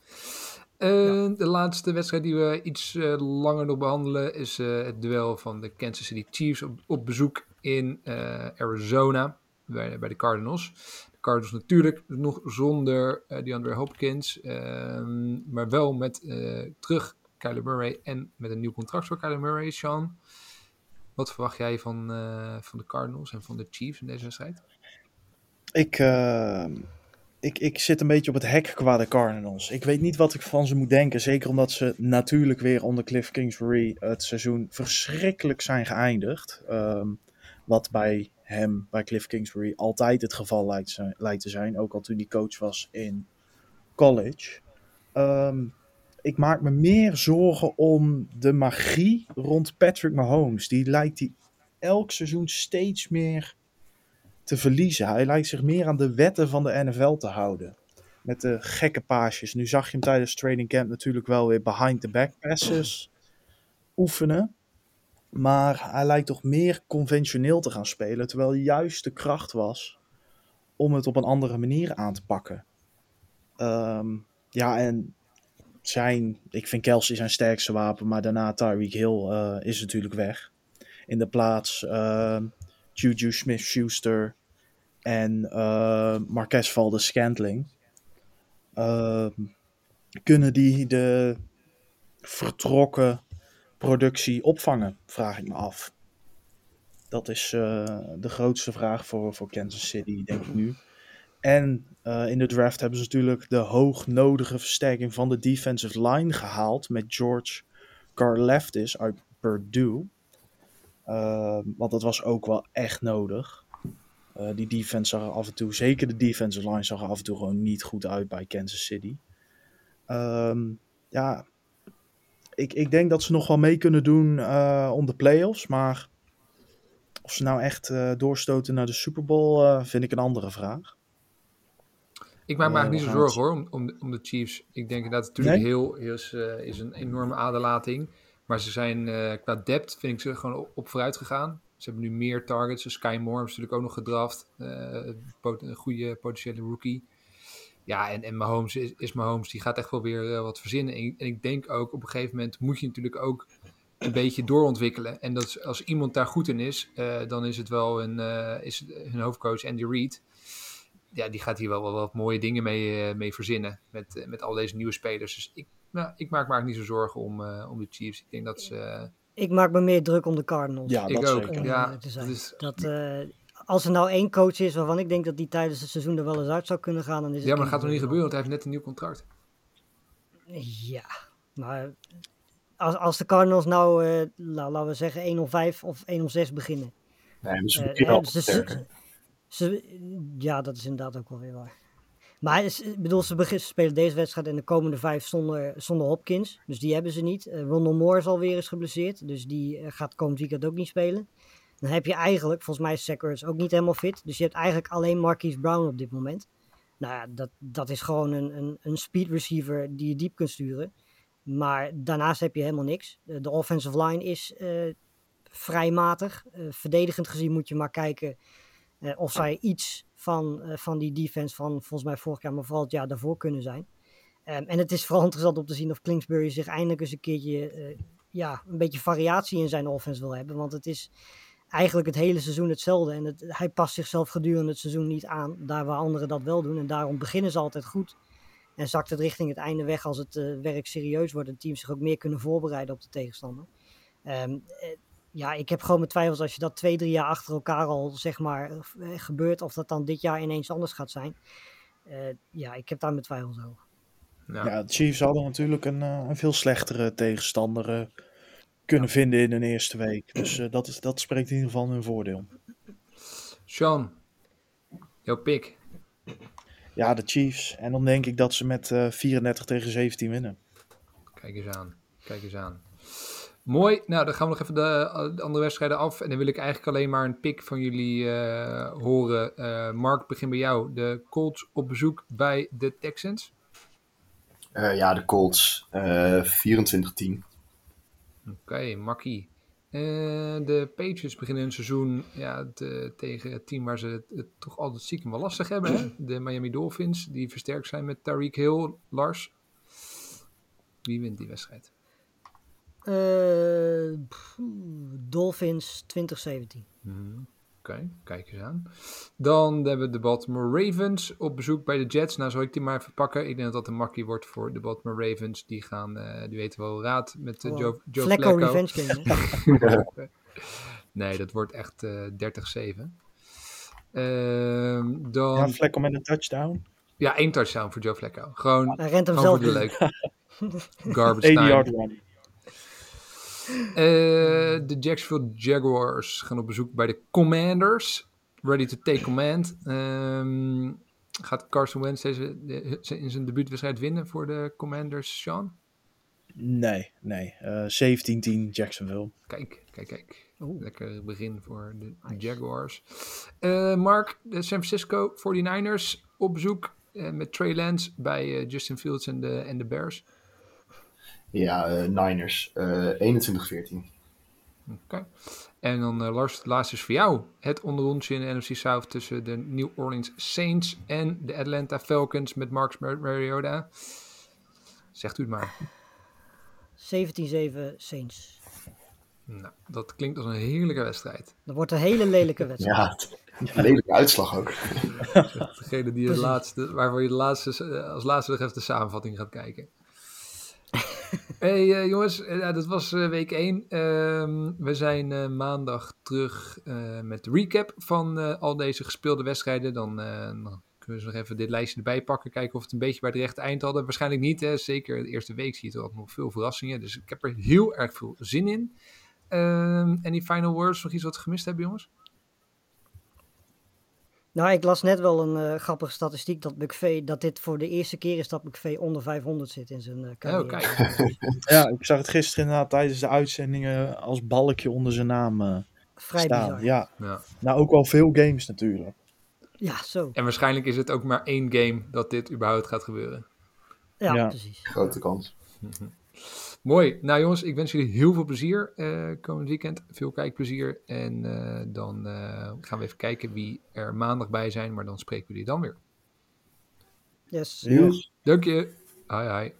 Eh, De laatste wedstrijd die we iets eh, langer nog behandelen is eh, het duel van de Kansas City Chiefs op, op bezoek in eh, Arizona bij, bij de Cardinals. De Cardinals natuurlijk nog zonder eh DeAndre Hopkins, ehm, maar wel met eh, terug Kyler Murray en met een nieuw contract voor Kyler Murray. Sean, wat verwacht jij van, eh, van de Cardinals en van de Chiefs in deze wedstrijd? Ik, eh, ik, ik zit een beetje op het hek qua de Cardinals. Ik weet niet wat ik van ze moet denken. Zeker omdat ze natuurlijk weer onder Cliff Kingsbury het seizoen verschrikkelijk zijn geëindigd. Ehm, wat bij hem, bij Cliff Kingsbury, altijd het geval lijkt, zijn- lijkt te zijn. Ook al toen hij coach was in college. Ehm, ik maak me meer zorgen om de magie rond Patrick Mahomes. Die lijkt hij elk seizoen steeds meer te verliezen. Hij lijkt zich meer aan de wetten van de NFL te houden. Met de gekke paasjes. Nu zag je hem tijdens training camp natuurlijk wel weer behind the back passes oefenen. Maar hij lijkt toch meer conventioneel te gaan spelen. Terwijl juist de kracht was om het op een andere manier aan te pakken. Ehm, ja, en zijn, ik vind Kelsey zijn sterkste wapen. Maar daarna Tyreek Hill eh, is natuurlijk weg. In de plaats ehm, Juju Smith-Schuster en eh Marquez Valdes-Scantling. Ehm, kunnen die de vertrokken productie opvangen, vraag ik me af. Dat is eh, de grootste vraag voor, voor Kansas City, denk ik nu. En eh, in de draft hebben ze natuurlijk de hoognodige versterking van de defensive line gehaald met George Karlaftis uit Purdue. Ehm, want dat was ook wel echt nodig. Eh, die defense zag er af en toe, zeker de defensive line, zag er af en toe gewoon niet goed uit bij Kansas City. Ehm, ja, ik, ik denk dat ze nog wel mee kunnen doen eh, om de playoffs. Maar of ze nou echt eh, doorstoten naar de Super Bowl, vind ik een andere vraag. Ik maak me eigenlijk niet zo zorgen hoor, om, om, de, om de Chiefs. Ik denk dat het natuurlijk Nee? heel is, is een enorme aderlating. Maar ze zijn qua depth, vind ik ze gewoon op, op vooruit gegaan. Ze hebben nu meer targets. Dus Sky Moore is natuurlijk ook nog gedraft. eh, een goede potentiële rookie. Ja, en, en Mahomes is, is Mahomes. Die gaat echt wel weer eh, wat verzinnen. En, en ik denk ook, op een gegeven moment moet je natuurlijk ook een beetje doorontwikkelen. En dat als iemand daar goed in is, eh, dan is het wel een, is hun hoofdcoach Andy Reid ja, die gaat hier wel, wat mooie dingen mee, mee verzinnen. Met, met al deze nieuwe spelers. Dus ik, nou, ik maak me eigenlijk niet zo zorgen om, om de Chiefs. Ik denk dat ze. Ik maak me meer druk om de Cardinals. Ja, ik dat ook. zeker. Ja, te zijn. dat is, Dat, eh, als er nou één coach is waarvan ik denk dat die tijdens het seizoen er wel eens uit zou kunnen gaan, dan is het ja, maar dat gaat nog niet gebeuren, want hij heeft net een nieuw contract. Ja, maar als, als de Cardinals nou, eh, nou, laten we zeggen, 1 of 5 of 1 of 6 beginnen. Nee, dus Eh, dus. Ze, ja, dat is inderdaad ook wel weer waar. Maar ik bedoel, ze, spelen deze wedstrijd en de komende vijf zonder, zonder Hopkins. Dus die hebben ze niet. Uh, Moore is alweer eens geblesseerd. Dus die eh, gaat komend weekend ook niet spelen. Dan heb je eigenlijk, volgens mij is Zach Ertz ook niet helemaal fit. Dus je hebt eigenlijk alleen Marquise Brown op dit moment. Nou ja, dat, dat is gewoon een, een, een speed receiver die je diep kunt sturen. Maar daarnaast heb je helemaal niks. De, de offensive line is uh, vrij matig. Verdedigend gezien moet je maar kijken of zij iets van, uh, van die defense van volgens mij vorig jaar, maar vooral het jaar daarvoor kunnen zijn. Um, en het is vooral interessant om te zien of Kingsbury zich eindelijk eens een keertje uh, ja, een beetje variatie in zijn offense wil hebben. Want het is, eigenlijk het hele seizoen hetzelfde. En het, hij past zichzelf gedurende het seizoen niet aan, daar waar anderen dat wel doen. En daarom beginnen ze altijd goed. En zakt het richting het einde weg als het eh, werk serieus wordt. En teams zich ook meer kunnen voorbereiden op de tegenstander. Ehm, eh, ja, ik heb gewoon mijn twijfels als je dat twee, drie jaar achter elkaar al zeg maar eh, gebeurt. Of dat dan dit jaar ineens anders gaat zijn. Eh, ja, ik heb daar mijn twijfels over. Ja. Ja, de Chiefs hadden natuurlijk een, eh, een veel slechtere tegenstander eh, kunnen vinden in hun eerste week. Dus eh, dat, is, dat spreekt in ieder geval hun voordeel. Sean, jouw pick. Ja, de Chiefs. En dan denk ik dat ze met eh 34 tegen 17 winnen. Kijk eens aan. Kijk eens aan. Mooi. Nou, dan gaan we nog even de, de andere wedstrijden af. En dan wil ik eigenlijk alleen maar een pick van jullie eh, horen. Eh, Mark, begin bij jou. De Colts op bezoek bij de Texans. Eh, ja, de Colts. eh 24-10. Oké, makkie. Eh, de Patriots beginnen hun seizoen ja, te- tegen het team waar ze het, het toch altijd stiekem wel lastig hebben. Hè? De Miami Dolphins, die versterkt zijn met Tariq Hill. Lars, wie wint die wedstrijd? Eh, pff, Dolphins 2017. Mhm. Oké, kijk eens aan. Dan hebben we de Baltimore Ravens op bezoek bij de Jets. Nou, zal ik die maar even pakken. Ik denk dat dat een makkie wordt voor de Baltimore Ravens. Die gaan, eh, die weten wel raad met uh, Oh, Joe, Joe Flacco Flacco. revenge game. nee, dat wordt echt eh 30-7. Ehm, dan... Ja, Ja, Vlekkel met een touchdown. één touchdown voor Joe Flacco. Gewoon, Hij rent hem gewoon zelf voor de leuk. Garbage 80 time. Eh, de Jacksonville Jaguars gaan op bezoek bij de Commanders. Ready to take command. Ehm, gaat Carson Wentz deze, de- in zijn debuutwedstrijd winnen voor de Commanders, Sean? Nee, nee. Eh 17-10 Jacksonville. Kijk, kijk, kijk. Oeh. Lekker begin voor de Jaguars. Eh, Mark, de San Francisco 49ers op bezoek eh, met Trey Lance bij eh, Justin Fields en de, en de Bears. Ja, eh, Niners. eh 21-14. Oké. En dan eh, Lars, het laatste is voor jou. Het onderrondje in de NFC South tussen de New Orleans Saints en de Atlanta Falcons met Marcus Mar- Mariota. Zegt u het maar. 17-7 Saints. Nou, dat klinkt als een heerlijke wedstrijd. Dat wordt een hele lelijke wedstrijd. Ja, een lelijke uitslag ook. Degene die de laatste, waarvoor je de laatste, eh, als laatste nog even de samenvatting gaat kijken. Hey eh, jongens, eh, dat was eh, week 1. we zijn maandag terug met de recap van al deze gespeelde wedstrijden. Dan, kunnen we nog even dit lijstje erbij pakken. Kijken of het een beetje bij het rechte eind hadden. Waarschijnlijk niet. Hè? Zeker de eerste week zie je toch nog veel verrassingen. Dus ik heb er heel erg veel zin in. Ehm any final words? Nog iets wat gemist hebben, jongens? Nou, ik las net wel een eh, grappige statistiek dat McVee, dat dit voor de eerste keer is dat McVee onder 500 zit in zijn eh carrière. Oh, kijk. Ja, ik zag het gisteren inderdaad tijdens de uitzendingen als balkje onder zijn naam eh, Vrij staan. bizar. Ja, Ja. nou ook wel veel games natuurlijk. Ja, zo. En waarschijnlijk is het ook maar één game dat dit überhaupt gaat gebeuren. Ja, Ja. precies. Grote kans. Mooi. Nou jongens, ik wens jullie heel veel plezier eh, komend weekend. Veel kijkplezier. En eh, dan eh, gaan we even kijken wie er maandag bij zijn. Maar dan spreken we jullie dan weer. Yes. Yes. Dank je. Hoi hoi.